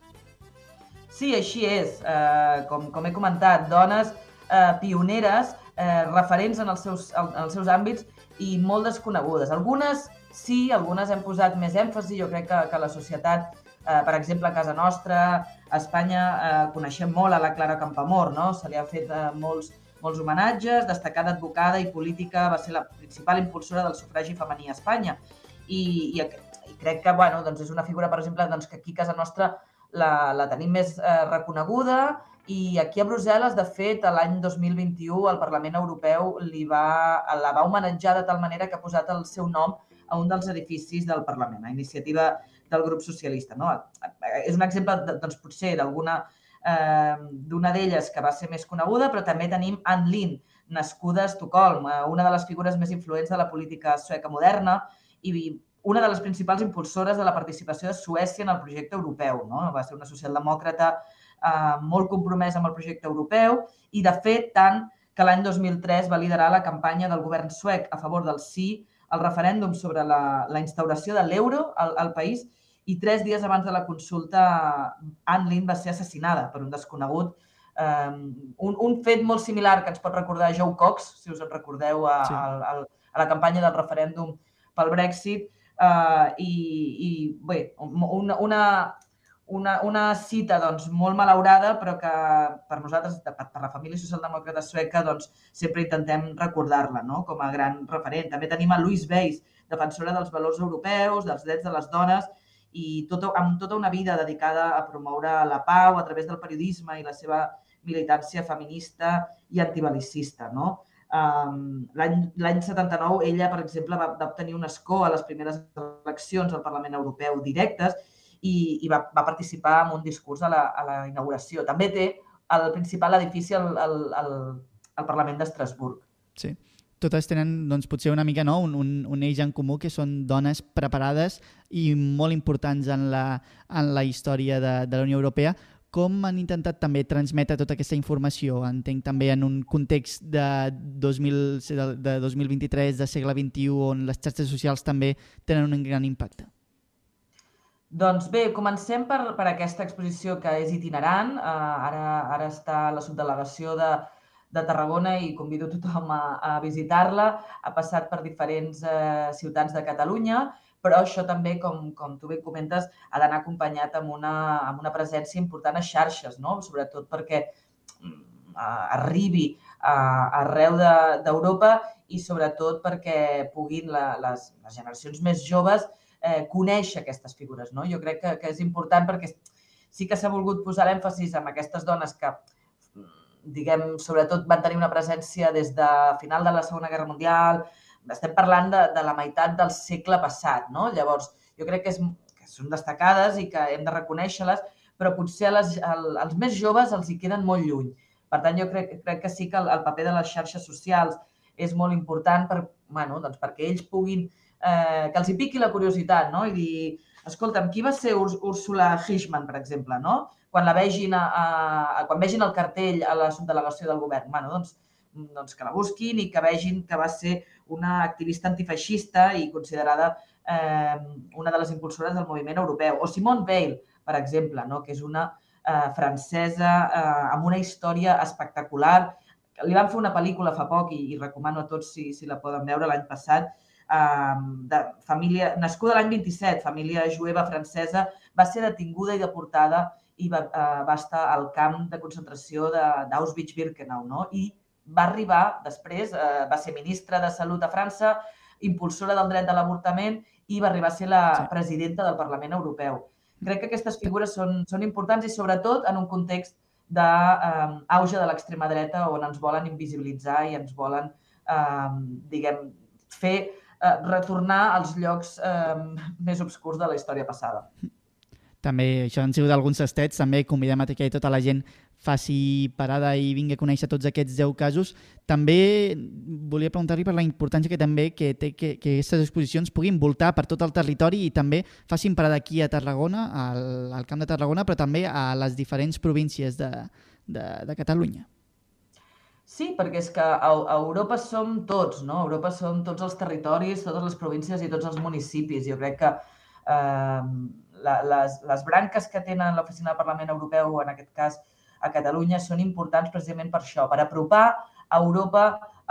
Sí, així és. Eh, com, com he comentat, dones eh, pioneres, eh, referents en els, seus, en els seus àmbits i molt desconegudes. Algunes sí, algunes hem posat més èmfasi. Jo crec que, que la societat, eh, per exemple, a casa nostra, a Espanya, eh, coneixem molt a la Clara Campoamor, no? Se li ha fet eh, molts, molts homenatges, destacada advocada i política, va ser la principal impulsora del sufragi femení a Espanya. I, i, i crec que bueno, doncs és una figura, per exemple, doncs, que aquí a casa nostra la, la tenim més eh, reconeguda i aquí a Brussel·les, de fet, l'any 2021 el Parlament Europeu li va, la va homenatjar de tal manera que ha posat el seu nom a un dels edificis del Parlament, a iniciativa del grup socialista. No? És un exemple, doncs, potser, d'alguna eh, d'una d'elles que va ser més coneguda, però també tenim Anne Lind, nascuda a Estocolm, eh, una de les figures més influents de la política sueca moderna i una de les principals impulsores de la participació de Suècia en el projecte europeu. No? Va ser una socialdemòcrata eh, molt compromesa amb el projecte europeu i, de fet, tant que l'any 2003 va liderar la campanya del govern suec a favor del sí al referèndum sobre la, la instauració de l'euro al, al país i tres dies abans de la consulta Anne Lind va ser assassinada per un desconegut. Um, un, un fet molt similar que ens pot recordar Joe Cox, si us en recordeu, a, sí. a, a, a la campanya del referèndum pel Brexit, uh, i, i bé, una, una, una, una cita doncs, molt malaurada, però que per nosaltres, per, per la família socialdemòcrata sueca, doncs, sempre intentem recordar-la no? com a gran referent. També tenim a Louise Weiss, defensora dels valors europeus, dels drets de les dones, i tota, amb tota una vida dedicada a promoure la pau a través del periodisme i la seva militància feminista i antibalicista. No? Um, L'any 79, ella, per exemple, va, va obtenir un escó a les primeres eleccions al Parlament Europeu directes i, i va, va participar en un discurs a la, a la inauguració. També té el principal edifici al, al, al, al Parlament d'Estrasburg. Sí. Totes tenen, doncs, potser una mica no? un, un, un eix en comú, que són dones preparades i molt importants en la, en la història de, de la Unió Europea. Com han intentat també transmetre tota aquesta informació? Entenc també en un context de, 2000, de 2023, de segle XXI, on les xarxes socials també tenen un gran impacte. Doncs bé, comencem per, per aquesta exposició que és itinerant. Uh, ara, ara està la subdelegació de, de Tarragona i convido tothom a, a visitar-la. Ha passat per diferents uh, ciutats de Catalunya, però això també, com, com tu bé comentes, ha d'anar acompanyat amb una, amb una presència important a xarxes, no? sobretot perquè uh, arribi a, arreu d'Europa de, i sobretot perquè puguin la, les, les generacions més joves eh, conèixer aquestes figures. No? Jo crec que, que és important perquè sí que s'ha volgut posar l'èmfasis en aquestes dones que, diguem, sobretot van tenir una presència des de final de la Segona Guerra Mundial, estem parlant de, de la meitat del segle passat, no? Llavors, jo crec que, és, que són destacades i que hem de reconèixer-les, però potser les, al, als més joves els hi queden molt lluny. Per tant, jo crec, crec que sí que el, el paper de les xarxes socials és molt important per, bueno, doncs perquè ells puguin eh, que els hi piqui la curiositat, no? I dir, escolta'm, qui va ser Urs Úrsula Hirschman, per exemple, no? Quan la vegin, a, a, quan vegin el cartell a la subdelegació del govern. Bueno, doncs, doncs que la busquin i que vegin que va ser una activista antifeixista i considerada eh, una de les impulsores del moviment europeu. O Simone Weil, per exemple, no? que és una eh, francesa eh, amb una història espectacular. Li van fer una pel·lícula fa poc i, i recomano a tots si, si la poden veure l'any passat, de família, nascuda l'any 27, família jueva francesa, va ser detinguda i deportada i va, uh, va estar al camp de concentració d'Auschwitz-Birkenau, no? I va arribar després, uh, va ser ministra de Salut a França, impulsora del dret de l'avortament i va arribar a ser la presidenta del Parlament Europeu. Crec que aquestes figures són, són importants i sobretot en un context d'auge de, um, de l'extrema dreta on ens volen invisibilitzar i ens volen, diguem, fer eh, retornar als llocs eh, més obscurs de la història passada. També, això han sigut alguns tastets, també convidem a que tota la gent faci parada i vingui a conèixer tots aquests 10 casos. També volia preguntar-li per la importància que també que té que, que aquestes exposicions puguin voltar per tot el territori i també facin parada aquí a Tarragona, al, al Camp de Tarragona, però també a les diferents províncies de, de, de Catalunya. Sí, perquè és que a, Europa som tots, no? A Europa som tots els territoris, totes les províncies i tots els municipis. Jo crec que eh, la, les, les branques que tenen l'Oficina del Parlament Europeu, en aquest cas a Catalunya, són importants precisament per això, per apropar a Europa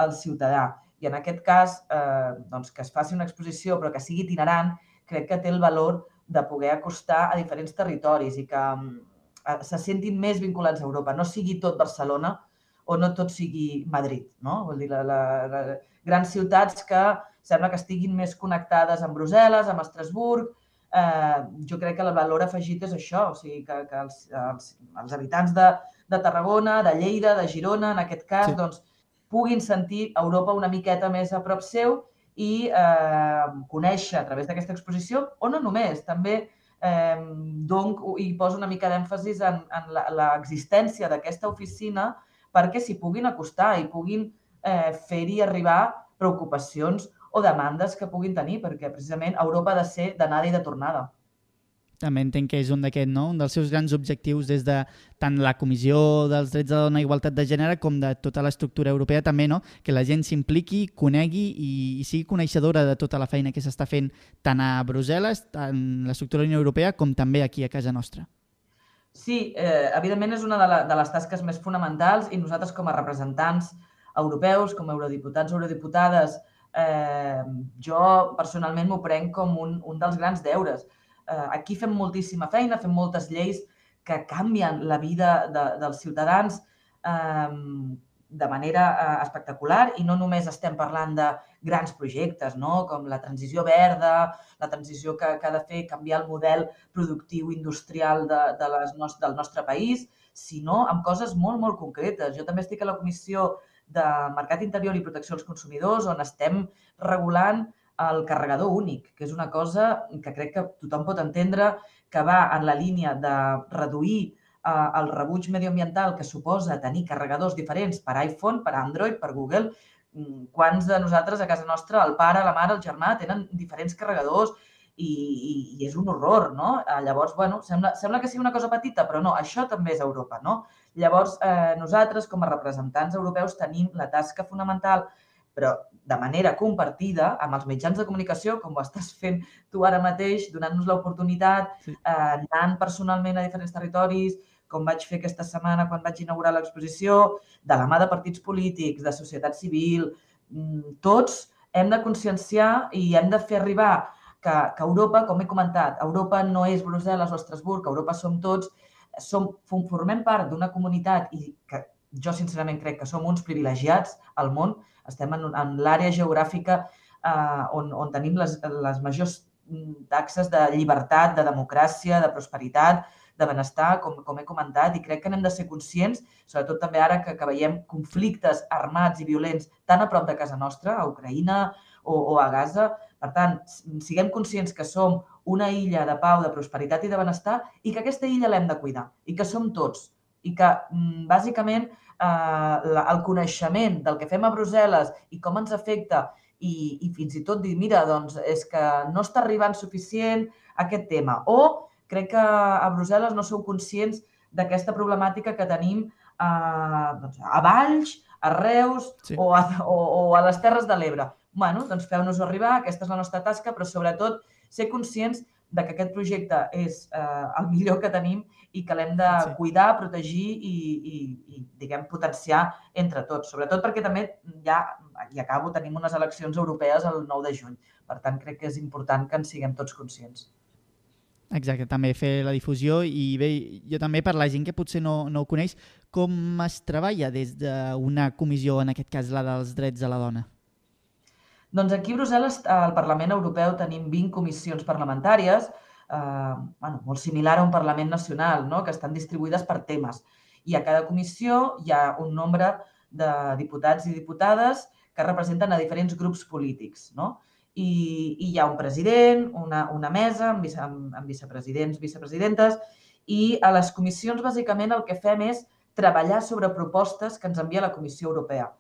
al ciutadà. I en aquest cas, eh, doncs, que es faci una exposició però que sigui itinerant, crec que té el valor de poder acostar a diferents territoris i que eh, se sentin més vinculats a Europa. No sigui tot Barcelona o no tot sigui Madrid. No? Vol dir, la, la, la, grans ciutats que sembla que estiguin més connectades amb Brussel·les, amb Estrasburg, eh, jo crec que el valor afegit és això, o sigui, que, que els, els, els habitants de, de Tarragona, de Lleida, de Girona, en aquest cas, sí. doncs, puguin sentir Europa una miqueta més a prop seu i eh, conèixer a través d'aquesta exposició, o no només, també eh, donc, i poso una mica d'èmfasis en, en l'existència d'aquesta oficina perquè s'hi puguin acostar i puguin eh, fer-hi arribar preocupacions o demandes que puguin tenir, perquè precisament Europa ha de ser d'anada i de tornada. També entenc que és un d'aquest, no? Un dels seus grans objectius des de tant la Comissió dels Drets de la Dona i Igualtat de Gènere com de tota l'estructura europea també, no? Que la gent s'impliqui, conegui i, i sigui coneixedora de tota la feina que s'està fent tant a Brussel·les, tant l'estructura de la Unió Europea, com també aquí a casa nostra. Sí, eh, evidentment és una de, la, de les tasques més fonamentals i nosaltres com a representants europeus, com a eurodiputats o eurodiputades, eh, jo personalment m'ho prenc com un, un dels grans deures. Eh, aquí fem moltíssima feina, fem moltes lleis que canvien la vida de, dels ciutadans eh, de manera eh, espectacular i no només estem parlant de grans projectes, no? com la transició verda, la transició que, que ha de fer canviar el model productiu industrial de, de les nos, del nostre país, sinó amb coses molt, molt concretes. Jo també estic a la Comissió de Mercat Interior i Protecció als Consumidors, on estem regulant el carregador únic, que és una cosa que crec que tothom pot entendre que va en la línia de reduir el rebuig medioambiental que suposa tenir carregadors diferents per iPhone, per Android, per Google. Mm, quants de nosaltres a casa nostra, el pare, la mare, el germà, tenen diferents carregadors i, i, i és un horror, no? Eh, llavors, bueno, sembla, sembla que sigui una cosa petita, però no, això també és Europa, no? Llavors, eh, nosaltres, com a representants europeus, tenim la tasca fonamental, però de manera compartida amb els mitjans de comunicació, com ho estàs fent tu ara mateix, donant-nos l'oportunitat, sí. eh, anant personalment a diferents territoris, com vaig fer aquesta setmana quan vaig inaugurar l'exposició, de la mà de partits polítics, de societat civil, mm, tots hem de conscienciar i hem de fer arribar que, que Europa, com he comentat, Europa no és Brussel·les o Estrasburg, Europa som tots, som, formem part d'una comunitat i que jo sincerament crec que som uns privilegiats al món, estem en, en l'àrea geogràfica eh, on, on tenim les, les majors taxes de llibertat, de democràcia, de prosperitat, de benestar, com, com he comentat, i crec que n'hem de ser conscients, sobretot també ara que, que veiem conflictes armats i violents tan a prop de casa nostra, a Ucraïna o, o a Gaza, per tant, siguem conscients que som una illa de pau, de prosperitat i de benestar i que aquesta illa l'hem de cuidar i que som tots i que, mm, bàsicament, eh, el coneixement del que fem a Brussel·les i com ens afecta i, i fins i tot dir, mira, doncs és que no està arribant suficient aquest tema. O crec que a Brussel·les no sou conscients d'aquesta problemàtica que tenim eh, doncs, a Valls, a Reus sí. o, a, o, o a les Terres de l'Ebre bueno, doncs feu-nos arribar, aquesta és la nostra tasca, però sobretot ser conscients de que aquest projecte és eh, el millor que tenim i que l'hem de sí. cuidar, protegir i, i, i, diguem, potenciar entre tots. Sobretot perquè també ja, i acabo, tenim unes eleccions europees el 9 de juny. Per tant, crec que és important que en siguem tots conscients. Exacte, també fer la difusió i bé, jo també per la gent que potser no, no ho coneix, com es treballa des d'una comissió, en aquest cas la dels drets de la dona? Doncs aquí a Brussel·les, al Parlament Europeu, tenim 20 comissions parlamentàries, eh, bueno, molt similar a un Parlament nacional, no? que estan distribuïdes per temes. I a cada comissió hi ha un nombre de diputats i diputades que representen a diferents grups polítics. No? I, i hi ha un president, una, una mesa amb, vice, amb, amb vicepresidents, vicepresidentes, i a les comissions, bàsicament, el que fem és treballar sobre propostes que ens envia la Comissió Europea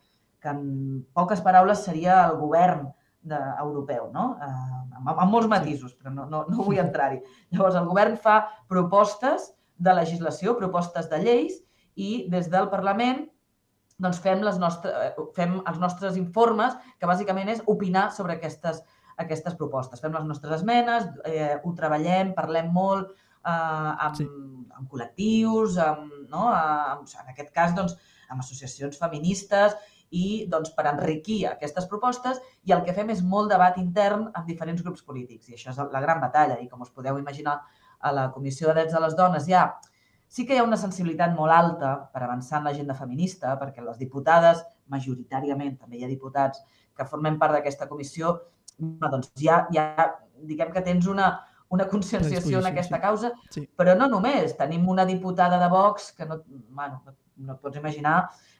que en poques paraules seria el govern de, europeu, no? Eh, amb, amb molts matisos, però no, no, no vull entrar-hi. Llavors, el govern fa propostes de legislació, propostes de lleis, i des del Parlament doncs fem, les nostres, eh, fem els nostres informes, que bàsicament és opinar sobre aquestes, aquestes propostes. Fem les nostres esmenes, eh, ho treballem, parlem molt eh, amb, sí. amb col·lectius, amb, no? amb, en aquest cas, doncs, amb associacions feministes i doncs, per enriquir aquestes propostes i el que fem és molt debat intern amb diferents grups polítics i això és la gran batalla i com us podeu imaginar a la Comissió de Drets de les Dones ja sí que hi ha una sensibilitat molt alta per avançar en l'agenda feminista perquè les diputades, majoritàriament també hi ha diputats que formen part d'aquesta comissió, doncs ja, ja diguem que tens una, una conscienciació en aquesta causa, sí. però no només. Tenim una diputada de Vox que no, bueno, no et pots imaginar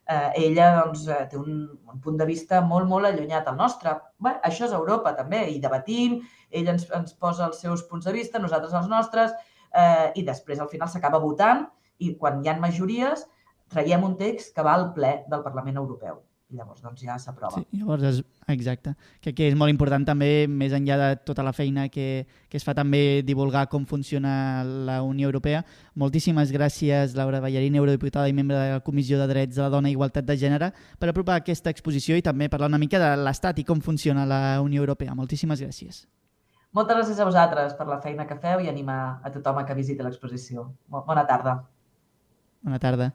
eh, ella doncs, eh, té un, un punt de vista molt, molt allunyat al nostre. Bé, això és Europa també, i debatim, ella ens, ens posa els seus punts de vista, nosaltres els nostres, eh, i després al final s'acaba votant i quan hi ha majories traiem un text que va al ple del Parlament Europeu i llavors doncs ja s'aprova. Sí, llavors és, exacte. Que, que és molt important també, més enllà de tota la feina que, que es fa també divulgar com funciona la Unió Europea. Moltíssimes gràcies, Laura Ballarín, eurodiputada i membre de la Comissió de Drets de la Dona i Igualtat de Gènere, per apropar aquesta exposició i també parlar una mica de l'Estat i com funciona la Unió Europea. Moltíssimes gràcies. Moltes gràcies a vosaltres per la feina que feu i animar a tothom a que visiti l'exposició. Bona tarda. Bona tarda.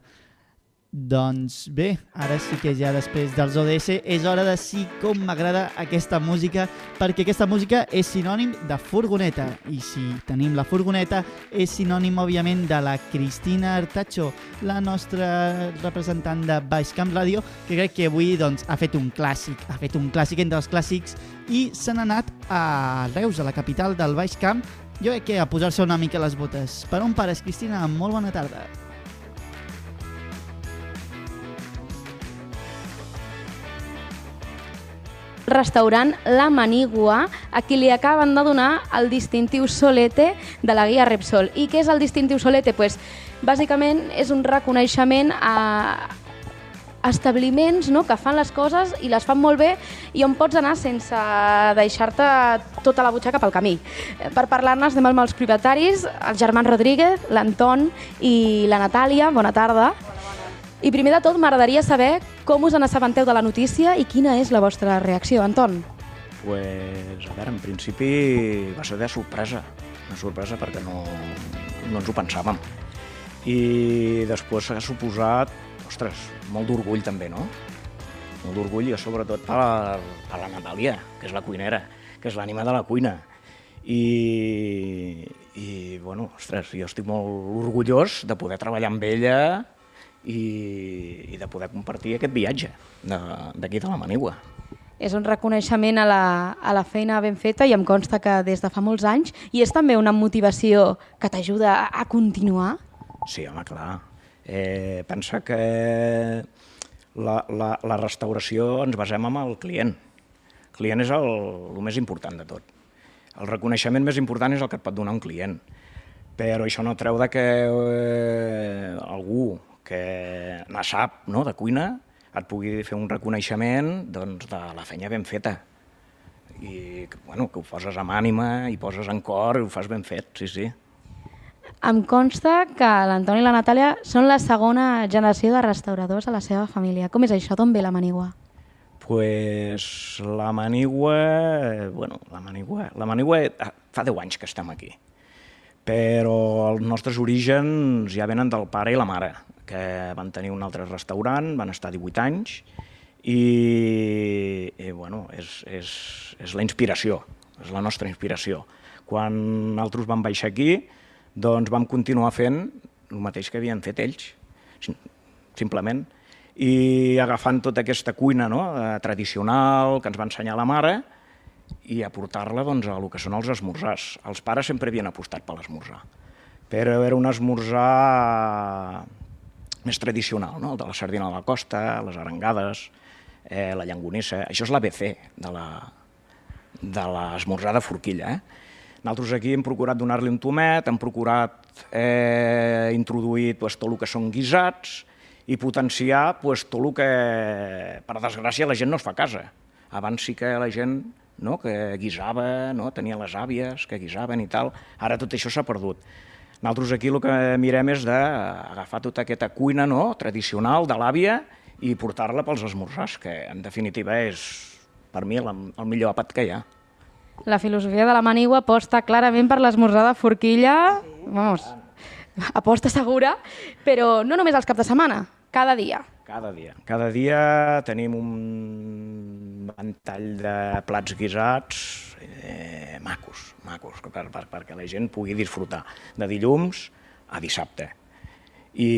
Doncs bé, ara sí que ja després dels ODS és hora de sí com m'agrada aquesta música perquè aquesta música és sinònim de furgoneta i si tenim la furgoneta és sinònim òbviament de la Cristina Artacho, la nostra representant de Baix Camp Ràdio que crec que avui doncs, ha fet un clàssic, ha fet un clàssic entre els clàssics i se n'ha anat a Reus, a la capital del Baix Camp, jo crec que a posar-se una mica les botes. Per on pares, Cristina? Molt bona tarda. Restaurant La Manigua, a qui li acaben de donar el distintiu Solete de la guia Repsol. I què és el distintiu Solete? Pues, bàsicament és un reconeixement a establiments no, que fan les coses i les fan molt bé i on pots anar sense deixar-te tota la butxaca pel camí. Per parlar-ne estem amb els propietaris, el Germán Rodríguez, l'Anton i la Natàlia. Bona tarda. I primer de tot m'agradaria saber com us n'assabenteu de la notícia i quina és la vostra reacció, Anton. Pues, a veure, en principi va ser de sorpresa, una sorpresa perquè no, no ens ho pensàvem. I després s'ha suposat, ostres, molt d'orgull també, no? Molt d'orgull i sobretot per, per la Natàlia, que és la cuinera, que és l'ànima de la cuina. I, i bueno, ostres, jo estic molt orgullós de poder treballar amb ella i, i de poder compartir aquest viatge d'aquí de, de la Manigua. És un reconeixement a la, a la feina ben feta i em consta que des de fa molts anys i és també una motivació que t'ajuda a, a continuar? Sí, home, clar. Eh, pensa que la, la, la restauració ens basem en el client. El client és el, el més important de tot. El reconeixement més important és el que et pot donar un client. Però això no treu de que eh, algú que ne sap no, de cuina et pugui fer un reconeixement doncs, de la feina ben feta i bueno, que ho poses amb ànima i poses en cor i ho fas ben fet, sí, sí. Em consta que l'Antoni i la Natàlia són la segona generació de restauradors a la seva família. Com és això? D'on ve la manigua? Pues la manigua... Bueno, la manigua... La manigua fa 10 anys que estem aquí però els nostres orígens ja venen del pare i la mare, que van tenir un altre restaurant, van estar 18 anys, i, i bueno, és, és, és la inspiració, és la nostra inspiració. Quan nosaltres vam baixar aquí, doncs vam continuar fent el mateix que havien fet ells, simplement, i agafant tota aquesta cuina no, eh, tradicional que ens va ensenyar la mare, i aportar-la doncs, a el que són els esmorzars. Els pares sempre havien apostat per l'esmorzar, però era un esmorzar més tradicional, no? el de la sardina de la costa, les arengades, eh, la llangonissa... Això és l'ABC de la de l'esmorzar de forquilla. Eh? Nosaltres aquí hem procurat donar-li un tomet, hem procurat eh, introduir pues, tot el que són guisats i potenciar pues, tot el que, per desgràcia, la gent no es fa a casa. Abans sí que la gent no? que guisava, no? tenia les àvies que guisaven i tal. Ara tot això s'ha perdut. Nosaltres aquí el que mirem és d'agafar tota aquesta cuina no? tradicional de l'àvia i portar-la pels esmorzars, que en definitiva és, per mi, el, el millor àpat que hi ha. La filosofia de la manigua aposta clarament per l'esmorzar de forquilla, vamos, aposta segura, però no només als caps de setmana, cada dia. Cada dia. Cada dia tenim un ventall de plats guisats eh, macos, macos, per, per, perquè la gent pugui disfrutar de dilluns a dissabte. I,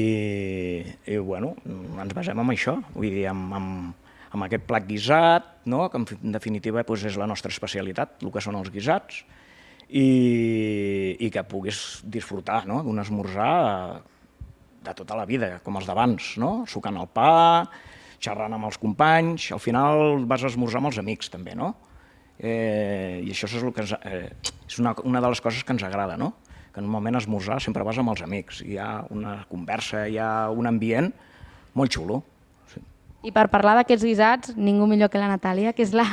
i bueno, ens basem en això, vull dir, amb, amb, amb aquest plat guisat, no? que en definitiva doncs, és la nostra especialitat, el que són els guisats, i, i que puguis disfrutar no? d'un esmorzar de tota la vida, com els d'abans, no? sucant el pa, xerrant amb els companys, al final vas a esmorzar amb els amics també, no? Eh, I això és, el que ens, eh, és una, una de les coses que ens agrada, no? que normalment esmorzar sempre vas amb els amics, hi ha una conversa, hi ha un ambient molt xulo. Sí. I per parlar d'aquests guisats, ningú millor que la Natàlia, que és la,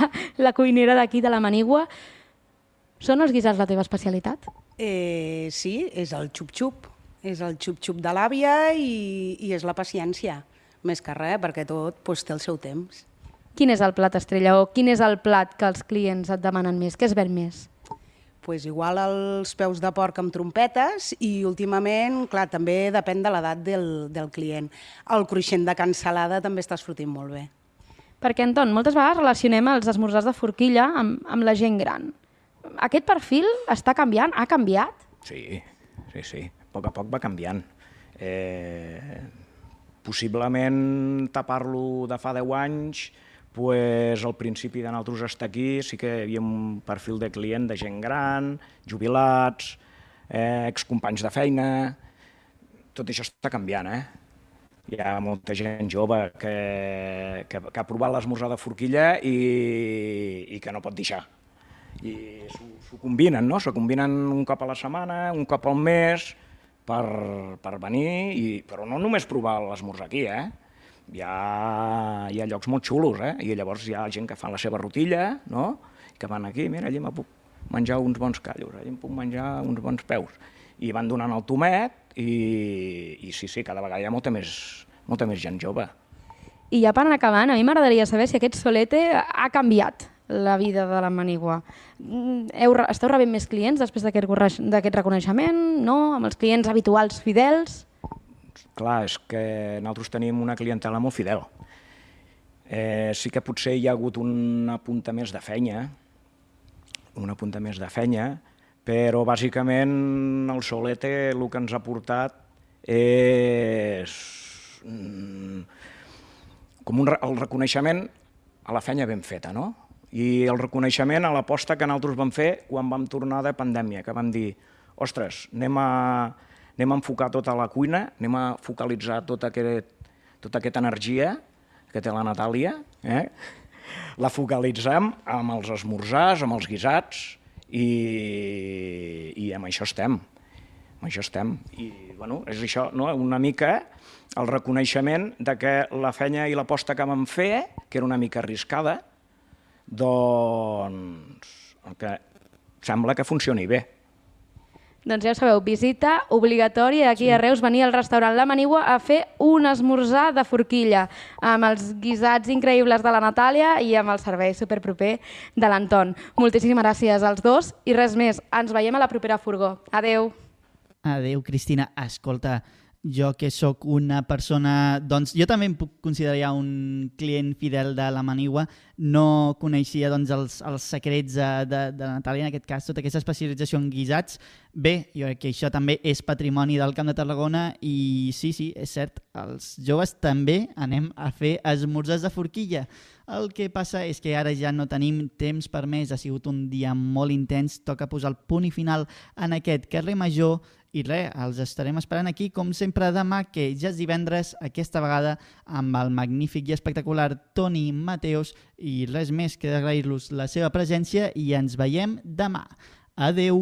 la cuinera d'aquí de la Manigua. Són els guisats la teva especialitat? Eh, sí, és el xup-xup és el xup-xup de l'àvia i, i és la paciència, més que res, perquè tot pues, té el seu temps. Quin és el plat estrella o quin és el plat que els clients et demanen més? Què es ven més? Pues igual els peus de porc amb trompetes i últimament, clar, també depèn de l'edat del, del client. El cruixent de cansalada també està sortint molt bé. Perquè, Anton, moltes vegades relacionem els esmorzars de forquilla amb, amb la gent gran. Aquest perfil està canviant? Ha canviat? Sí, sí, sí a poc a poc va canviant. Eh, possiblement tapar-lo de fa 10 anys, pues, al principi de nosaltres estar aquí sí que hi havia un perfil de client de gent gran, jubilats, eh, excompanys de feina... Tot això està canviant, eh? Hi ha molta gent jove que, que, que ha provat l'esmorzar de forquilla i, i que no pot deixar. I s'ho combinen, no? S'ho combinen un cop a la setmana, un cop al mes, per, per venir, i, però no només provar l'esmorzar aquí, eh? Hi ha, hi ha llocs molt xulos, eh? I llavors hi ha gent que fa la seva rotilla, no? Que van aquí, mira, allí me puc menjar uns bons callos, allí em puc menjar uns bons peus. I van donant el tomet i, i sí, sí, cada vegada hi ha molta més, molta més gent jove. I ja per anar acabant, a mi m'agradaria saber si aquest solete ha canviat la vida de la Manigua. Mm, heu, esteu rebent més clients després d'aquest reconeixement? No? Amb els clients habituals fidels? Clar, és que nosaltres tenim una clientela molt fidel. Eh, sí que potser hi ha hagut una punta més de fenya, una punta més de fenya, però bàsicament el Solete el que ens ha portat és mm, com un, el reconeixement a la fenya ben feta, no? I el reconeixement a l'aposta que nosaltres vam fer quan vam tornar de pandèmia, que vam dir, ostres, anem a, anem a enfocar tota la cuina, anem a focalitzar tota, aquest, tota aquesta energia que té la Natàlia, eh? la focalitzem amb els esmorzars, amb els guisats, i, i amb això estem. Amb això estem. I, bueno, és això, no? una mica el reconeixement de que la feina i l'aposta que vam fer, que era una mica arriscada, doncs el que sembla que funcioni bé. Doncs ja ho sabeu, visita obligatòria aquí sí. a Reus, venir al restaurant La Manigua a fer un esmorzar de forquilla amb els guisats increïbles de la Natàlia i amb el servei superproper de l'Anton. Moltíssimes gràcies als dos i res més, ens veiem a la propera furgó. Adeu. Adeu, Cristina. Escolta, jo que sóc una persona... Doncs jo també em puc considerar un client fidel de la Manigua. No coneixia doncs, els, els secrets de, de, de Natàlia, en aquest cas, tota aquesta especialització en guisats. Bé, jo crec que això també és patrimoni del Camp de Tarragona i sí, sí, és cert, els joves també anem a fer esmorzars de forquilla. El que passa és que ara ja no tenim temps per més, ha sigut un dia molt intens, toca posar el punt i final en aquest carrer Major i res, els estarem esperant aquí, com sempre, demà, que ja és divendres, aquesta vegada amb el magnífic i espectacular Toni Mateos, i res més que agrair-los la seva presència i ens veiem demà. Adeu!